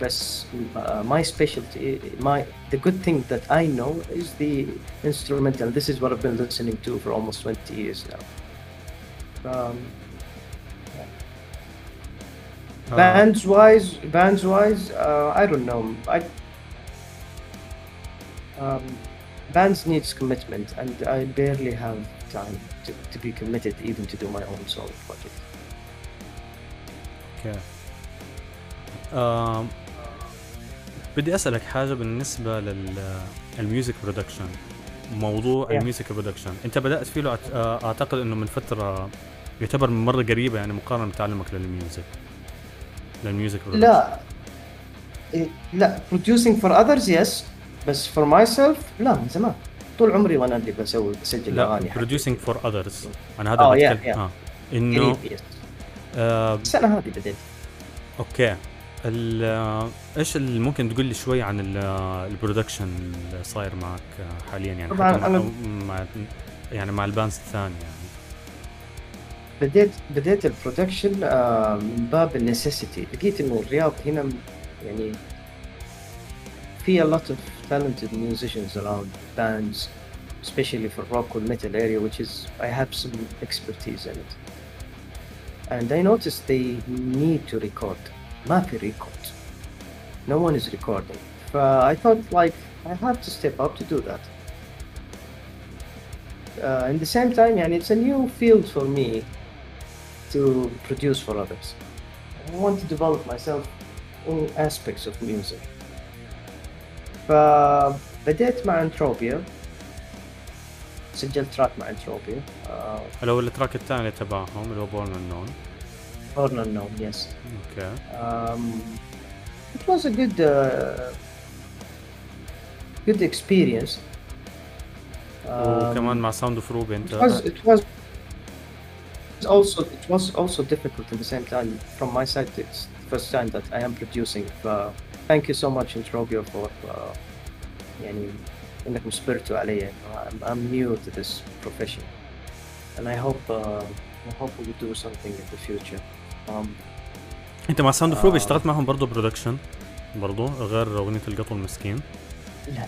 But uh, my specialty, my the good thing that I know is the instrumental. This is what I've been listening to for almost 20 years now. Um, uh, bands wise, bands wise, uh, I don't know. I um, bands needs commitment, and I barely have time to, to be committed even to do my own solo project. Okay. Um, بدي أسألك حاجة بالنسبة للميوزك برودكشن موضوع Yeah. الميوزك برودكشن أنت بدأت فيه آه، أعتقد إنه من فترة يعتبر من مرة قريبة يعني مقارنة بتعلمك لل music. لل music production لا. إيه، لا. producing for others yes. بس for myself لا من زمان. طول عمري وأنا اللي بسوي بسجل لا أغاني producing for others. أنا هذا آه، اللي yeah, yeah. آه. انه آه السنة هذه بديت أوكي. آه، إيش اللي ممكن تقول لي شوي عن ال- ال production اللي صاير معك حاليا يعني؟ طبعاً حتى أنا- مع, يعني مع البانز الثانية يعني. بديت بديت البرودكشن آه، من باب النسيسيتي. لقيت إنه الرياض هنا يعني في a lot of talented musicians around bands especially for rock or metal area which is I have some expertise in it. And I noticed they need to record. ما في record no one is recording ف I thought like I have to step up to do that uh, in the same time يعني it's a new field for me to produce for others. I want to develop myself in aspects of music. فبديت مع انتروبيا سجلت تراك مع انتروبيا uh, اللي هو التراك الثاني تبعهم اللي هو بورن نون Born Unknown yes اوكي um, it was a good uh, good experience Um, وكمان مع ساوند اوف روبي it انت was it was also it was also difficult at the same time from my side it's the first time that I am producing uh, thank you so much Introbio for uh, يعني انكم صبرتوا علي I'm, I'm new to this profession and I hope uh, I hope we do something in the future um, أنت مع Sound of آه. اشتغلت معهم برضه production برضه غير أغنية القطو المسكين. لا.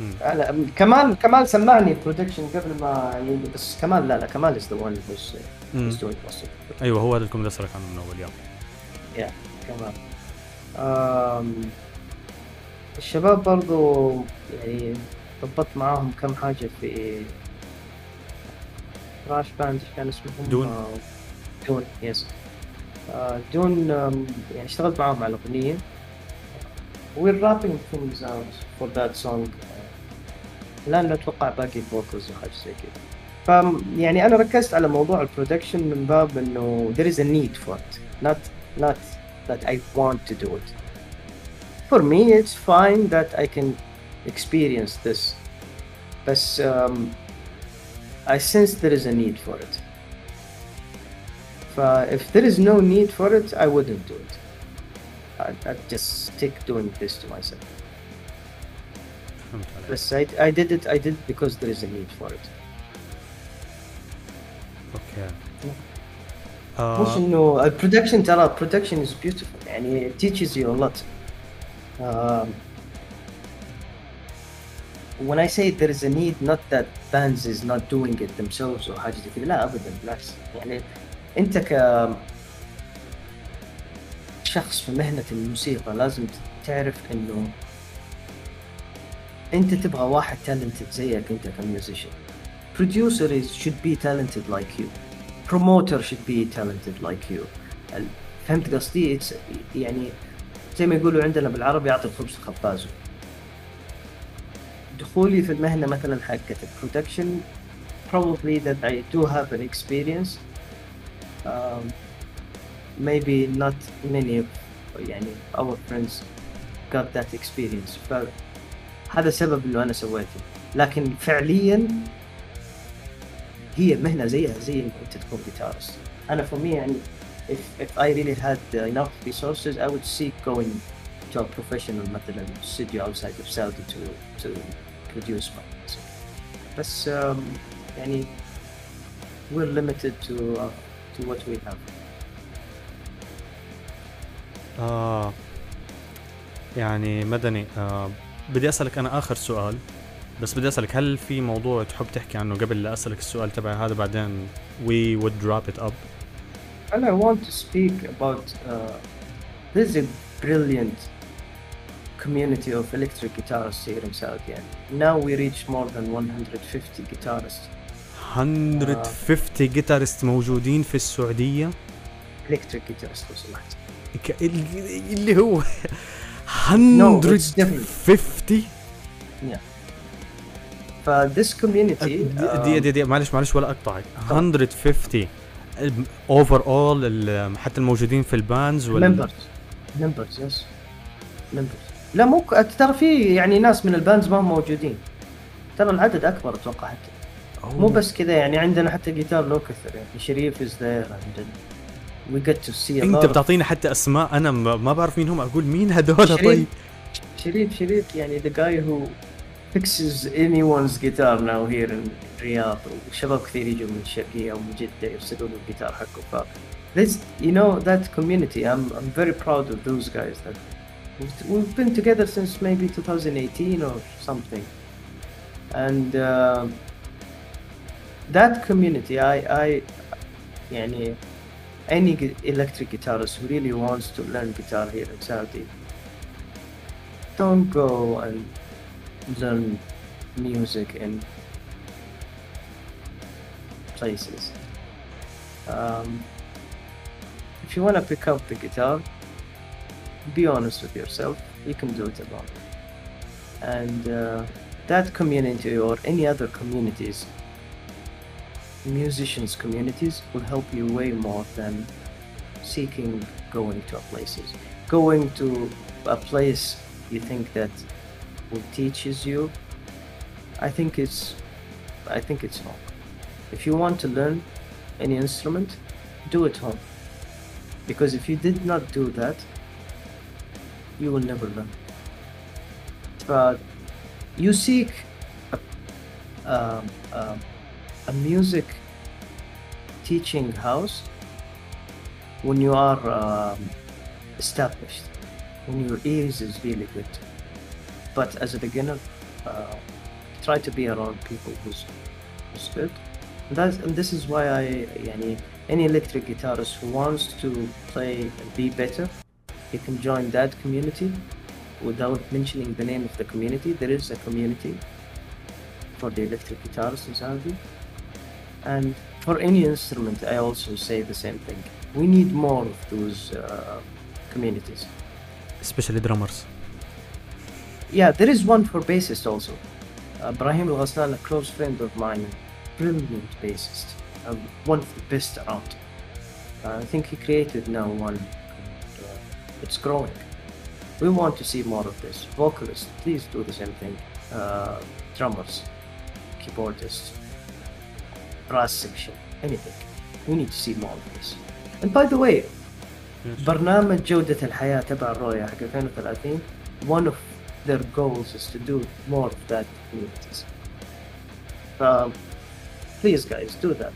مم. لا كمال كمال سمعني production قبل ما يعني بس كمال لا لا كمال doing most of it. أيوه هو هذا اللي كنت بدي اسالك عنه من أول يوم كمان آم، الشباب برضو يعني ضبطت معاهم كم حاجة في راش band إيش كان اسمهم؟ دون. آه، دون yes آه، دون آم، يعني اشتغلت معاهم على الأغنية we're wrapping things out for that song الآن أتوقع باقي الفوكلز وحاجة زي كذا ف يعني أنا ركزت على موضوع البرودكشن من باب إنه there is a need for it not not that I want to do it. For me, it's fine that I can experience this, but um, I sense there is a need for it. But if there is no need for it, I wouldn't do it. I'd, I'd just stick doing this to myself. فهمت عليك But I, I did it. I did it because there is a need for it. اوكي مش آه انه البرودكشن ترى البرودكشن از بيوتيفول يعني it teaches you a lot um, when I say there is a need not that bands is not doing it themselves او حاجه زي كذا لا ابدا بالعكس يعني انت ك شخص في مهنة الموسيقى لازم تعرف انه انت تبغى واحد talented زيك انت كميوزيشن. Producer is, should be talented like you. Promoter should be talented like you. فهمت قصدي؟ يعني زي ما يقولوا عندنا بالعربي يعطي الخبز خبازه دخولي في المهنة مثلا حقت البرودكشن probably that I do have an experience. um, maybe not many of يعني our friends got that experience فهذا سبب انه انا سويته لكن فعليا هي مهنه زيها زي انك انت تكون جيتارست انا for me يعني if, if I really had enough resources I would seek going to a professional مثلا studio outside of Saudi to to produce my music بس um, يعني we're limited to uh, to what we have آه يعني مدني آه بدي اسالك انا اخر سؤال بس بدي اسالك هل في موضوع تحب تحكي عنه قبل لا اسالك السؤال تبعي هذا بعدين we would drop it up And I want to speak about uh, there's a brilliant community of electric guitarists here in Saudi. And now we reach more than 150 guitarists, 150 جيتارست موجودين في السعودية. Electric guitarists لو سمحت. اللي هو No, it's different. 150 فthis community دي دي دي معلش معلش ولا أقطعك. 150 اوفر اول حتى الموجودين في البانز وال members. Members yes. Members. لا مو ترى في يعني ناس من الباندز ما هم موجودين. ترى العدد أكبر أتوقع حتى. مو بس كذا يعني عندنا حتى جيتار لو كثر يعني شريف از ذير we get to see إنت بتعطينا حتى أسماء أنا ما بعرف مين هم أقول مين هذول؟ طيب. شريف شريف يعني the guy who fixes anyone's guitar now here in الرياض وشباب كثير يجوا من الشرقيه ومن جدة يرسلوا له الجيتار حقه ف this you know that community I'm I'm very proud of those guys that we been together since 2018 or something. And uh, that community I I يعني any gu- electric guitarist who really wants to learn guitar here in Saudi don't go and learn music in places. Um, if you want to pick up the guitar, be honest with yourself. You can do it alone. And uh, that community or any other communities, musicians communities, will help you way more than seeking going to places. Going to a place you think that will teaches you, I think it's, I think it's wrong. If you want to learn any instrument, do it home. Because if you did not do that, you will never learn. But you seek a, um, um, a music teaching house when you are um, established, when your ears is really good. But as a beginner, uh, try to be around people who's, who's good. And, that's, and this is why I, any electric guitarist who wants to play and be better, he can join that community without mentioning the name of the community. There is a community for the electric guitarists in Saudi. And for any instrument, I also say the same thing. We need more of those uh, communities. especially drummers Yeah, there is one for bassist also. Uh, Brahim Al Ghassan, a close friend of mine, brilliant bassist, uh, one of the best around. Uh, I think he created now one. And, uh, it's growing. We want to see more of this. Vocalists, please do the same thing. Uh, drummers, keyboardists, brass section, anything. We need to see more of this. And by the way, برنامج جودة الحياة تبع الرؤية حق 2030 one of their goals is to do more of that communities. Um, please guys, do that.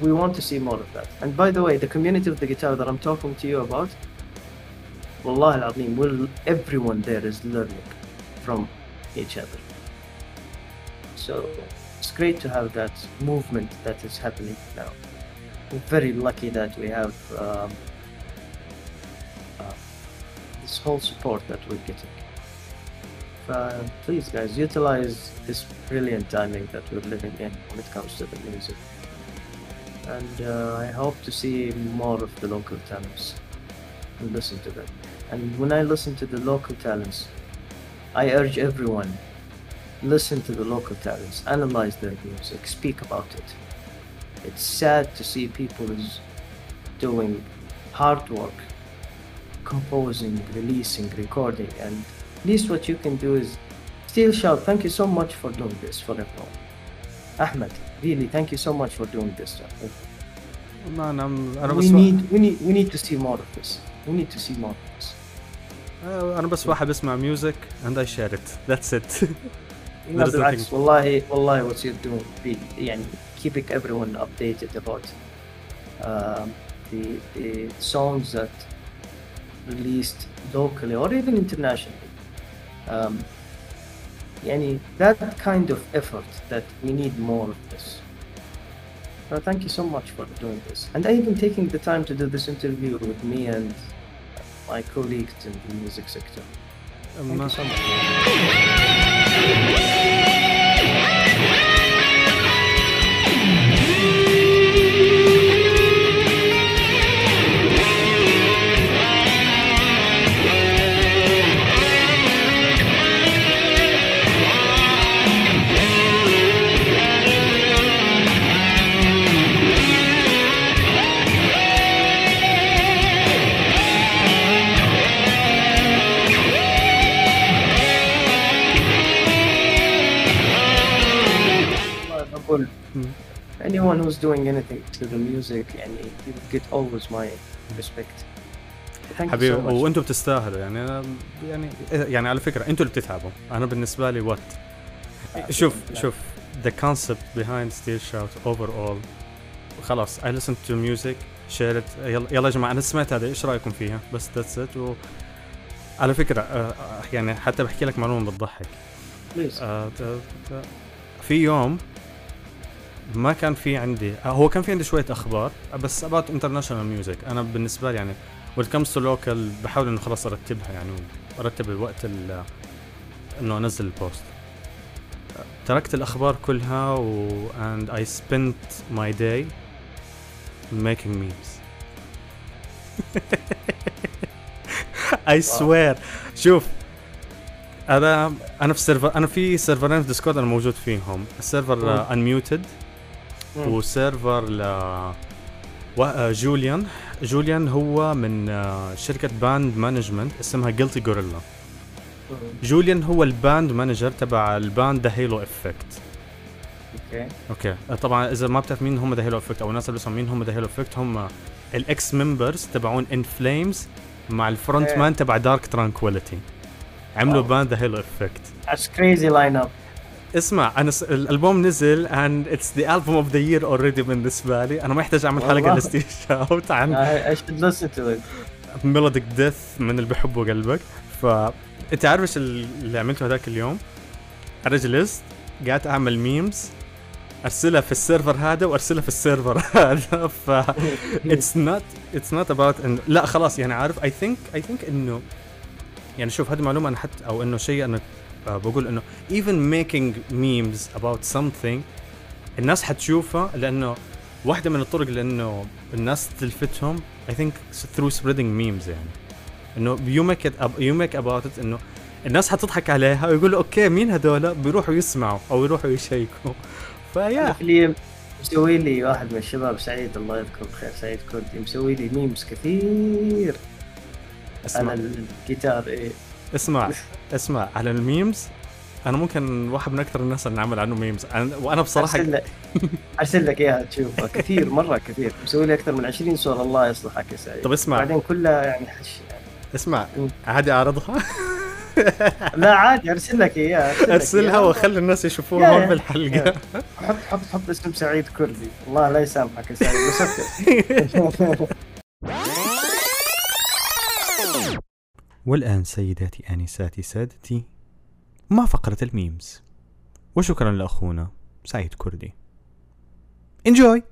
We want to see more of that. And by the way, the community of the guitar that I'm talking to you about, Wallah al-Azim, will everyone there is learning from each other. So it's great to have that movement that is happening now. We're very lucky that we have um, uh, this whole support that we're getting. Uh, please, guys, utilize this brilliant timing that we're living in when it comes to the music. And uh, I hope to see more of the local talents and listen to them. And when I listen to the local talents, I urge everyone listen to the local talents, analyze their music, speak about it. It's sad to see people is doing hard work, composing, releasing, recording, and at least what you can do is still shout, thank you so much for doing this for everyone. Ahmed, really, thank you so much for doing this. ما انا انا we بس need, we need, we need to see more of this. We need to see more of this. آه، انا بس واحد بسمع ميوزك and I share it that's it You know, That is the بالعكس thing. والله والله what you're doing be يعني keeping everyone updated about um, the the songs that released locally or even internationally. Um, يعني that kind of effort that we need more of this. So thank you so much for doing this. And even taking the time to do this interview with me and my colleagues in the music sector. Uma... anyone who's doing anything to the music يعني you get always my respect. حبيبي so. وأنتم بتستاهلوا يعني أنا يعني يعني على فكرة أنتم اللي بتتعبوا. أنا بالنسبة لي وات شوف شوف the concept behind steel shout overall خلاص I listen to music share it يلا يلا يا جماعة أنا سمعت هذا إيش رأيكم فيها؟ بس that's it. و على فكرة آه، آه، يعني حتى بحكي لك معلومة بتضحك. آه، في يوم ما كان في عندي هو كان في عندي شوية أخبار بس about international music. أنا بالنسبة لي يعني to local بحاول إنه خلاص أرتبها يعني وأرتب الوقت ال- إنه أنزل البوست تركت الأخبار كلها و and I spent my day making memes. I swear. شوف أنا أنا في server أنا في سيرفرين في Discord أنا موجود فيهم. السيرفر unmuted و server ل آه، جوليان. جوليان هو من آه، شركة band management اسمها Guilty Gorilla جوليان هو ال band manager تبع ال band The Halo Effect أوكي. أوكي. آه، طبعا إذا ما بتعرف مين هم The Halo Effect أو الناس اللي بيسمعوا مين هم The Halo Effect هم ال ex members تبعون In Flames مع ال front. man تبع Dark Tranquillity عملوا. band The Halo Effect That's crazy lineup. اسمع أنا س... الألبوم نزل and it's the album of the year already بالنسبة لي أنا ما يحتاج أعمل حلقة. ل Stage Shout عن listen to it. melodic death من اللي بحبه قلبك ف أنت عارف إيش اللي عملته هذاك اليوم؟ أنا جلست قعدت أعمل memes أرسلها في ال server هذا وأرسلها في ال server هذا ف it's not it's not about انه لا خلاص يعني عارف I think I think انه يعني شوف هذه معلومة أنا حتى أو إنه شيء أنا آه، بقول إنه even making memes about something الناس حتشوفها لأنه واحدة من الطرق لأنه الناس تلفتهم I think through spreading memes يعني. إنه you make it up, you make about it إنه الناس حتضحك عليها ويقولوا أوكي مين هذول بيروحوا يسمعوا أو يروحوا يشيكوا. فيا اللي مسوي لي واحد من الشباب سعيد الله يذكره بخير سعيد كردي مسوي لي memes كثير. أسمع. على الجيتار إيه. اسمع اسمع على ال memes. أنا ممكن واحد من أكثر الناس اللي نعمل عنه memes. أنا وأنا بصراحة أرسل لك. أرسل لك إياها تشوفها كثير مرة كثير. مسوي لي أكثر من 20 صورة. الله يصلحك يا سعيد. طب اسمع. بعدين كلها يعني حش اسمع عادي أعرضها؟ لا عادي. أرسل لك إياها أرسلها. واخلي الناس يشوفوها هون بالحلقة. حط حط حط اسم سعيد كردي. الله لا يسامحك يا سعيد. بس. والآن سيداتي آنساتي سادتي مع فقرة الميمز. وشكرا لأخونا سعيد كردي. انجوي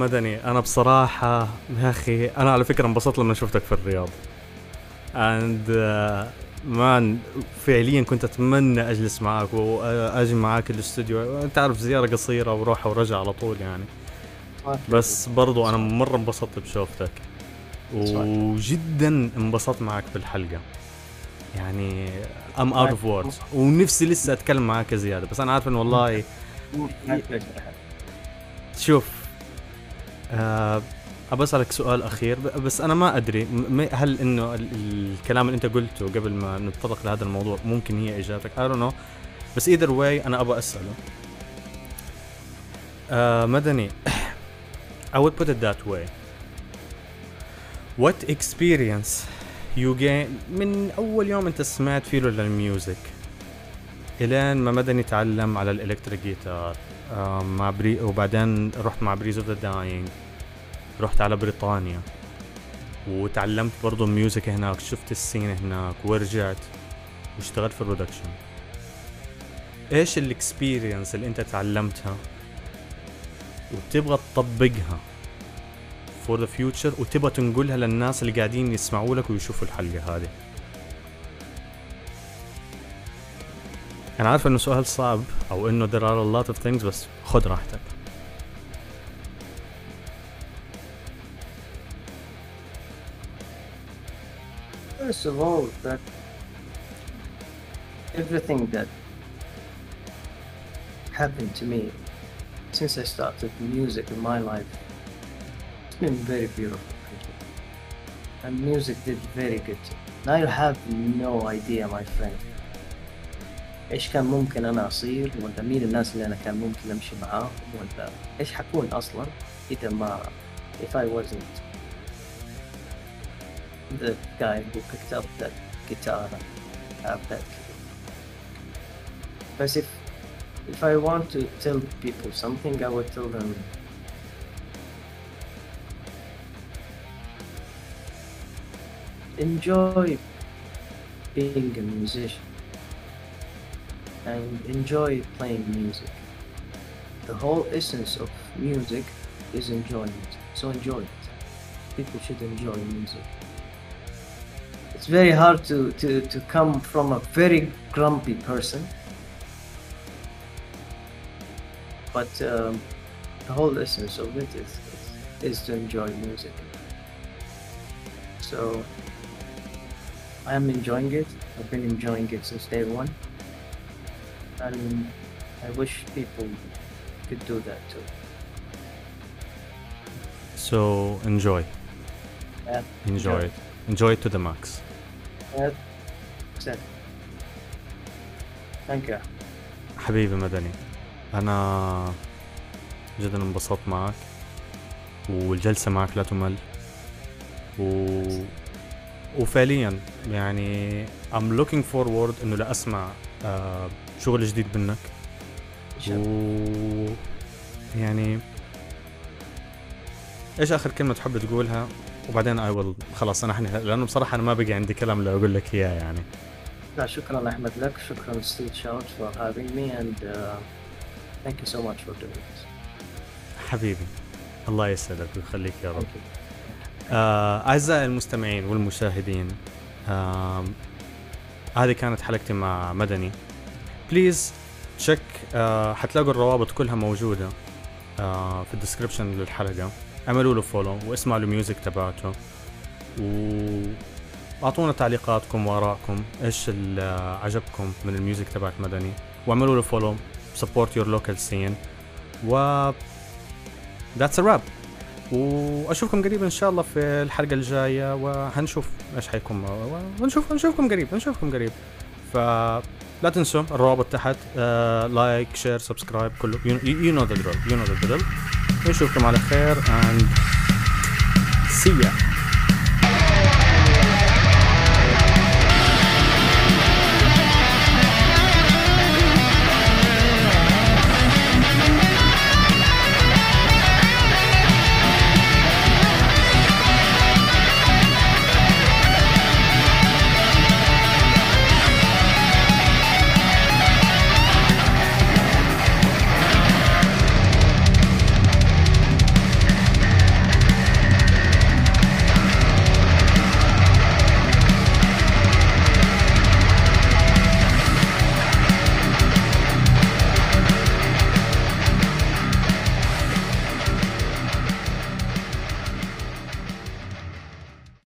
مدني. أنا بصراحة يا أخي أنا على فكرة انبسطت لما شفتك في الرياض. and man فعليا كنت أتمنى أجلس معك واجي معك الاستوديو. أنت عارف زيارة قصيرة وروحة ورجع على طول يعني. بس برضو أنا مرة انبسطت بشوفتك. وجدا انبسطت معك بالحلقة يعني I'm out of words ونفسي لسه أتكلم معك زيادة بس أنا عارف انه والله في شوف آه أبى أسألك سؤال أخير ب- بس أنا ما م- هل ال- الكلام اللي أنت قلته قبل ما نتطرق لهذا الموضوع ممكن هي إجابتك؟ I don't know. بس either way أنا أبى أسأله. آه مدني I would put it that way. What experience you gain من أول يوم أنت سمعت فيه للميوزك إلين ما مدني تعلم على ال electric guitar. مع بري وبعدين رحت مع Breath of the Dying رحت على بريطانيا. وتعلمت برضو ال music هناك. شفت ال scene هناك ورجعت واشتغلت في ال production. إيش ال experience اللي أنت تعلمتها؟ وتبغى تطبقها for the future وتبغى تنقلها للناس اللي قاعدين يسمعوا لك ويشوفوا الحلقة هذه. انا عارف انه سؤال صعب او انه there are a lot of things بس خد راحتك First of all, that everything that happened to me since I started music in my life, it's been very beautiful. And music did very good. Now you have no idea, my friend. إيش كان ممكن أنا اصير ولا مين الناس اللي أنا كان ممكن امشي معاهم ولا إيش حكون أصلا اذا ما if I wasn't the guy who picked up that guitar and have that but if if I want to tell people something I would tell them enjoy being a musician and enjoy playing music. The whole essence of music is enjoyment. So enjoy it. People should enjoy music. It's very hard to, to, to come from a very grumpy person. But um, the whole essence of it is, is, is to enjoy music. So I am enjoying it. I've been enjoying it since day one and I wish people could do that too. So enjoy. Yeah. Enjoy Enjoy. it. Enjoy it to the max. Yeah. Thank you. حبيبي مدني أنا جدا انبسطت معك والجلسة معك لا تمل و... وفعليا يعني I'm looking forward انه لاسمع آه شغل جديد منك. و يعني إيش آخر كلمة تحب تقولها وبعدين اي ويل خلاص أنا حني لأنه بصراحة أنا ما بقي عندي كلام لاقول لك إياه يعني لا شكرا أحمد لك شكرا Stage Shout for having me and uh, thank you so much for doing this. حبيبي الله يسعدك ويخليك يا رب. آه، أعزائي المستمعين والمشاهدين آم، هذه كانت حلقتي مع مدني please check آه، حتلاقوا الروابط كلها موجودة آه، في ال description للحلقة. اعملوا له follow واسمعوا ال music تبعته. واعطونا تعليقاتكم وارائكم إيش اللي عجبكم من الميوزك تبعت مدني. واعملوا له follow support your local scene و that's a wrap وأشوفكم قريب إن شاء الله في الحلقة الجاية وهنشوف إيش حيكون. ونشوف نشوفكم قريب نشوفكم قريب. فلا تنسوا الروابط تحت like share subscribe كله. you know the drill you know the drill نشوفكم على خير and see ya.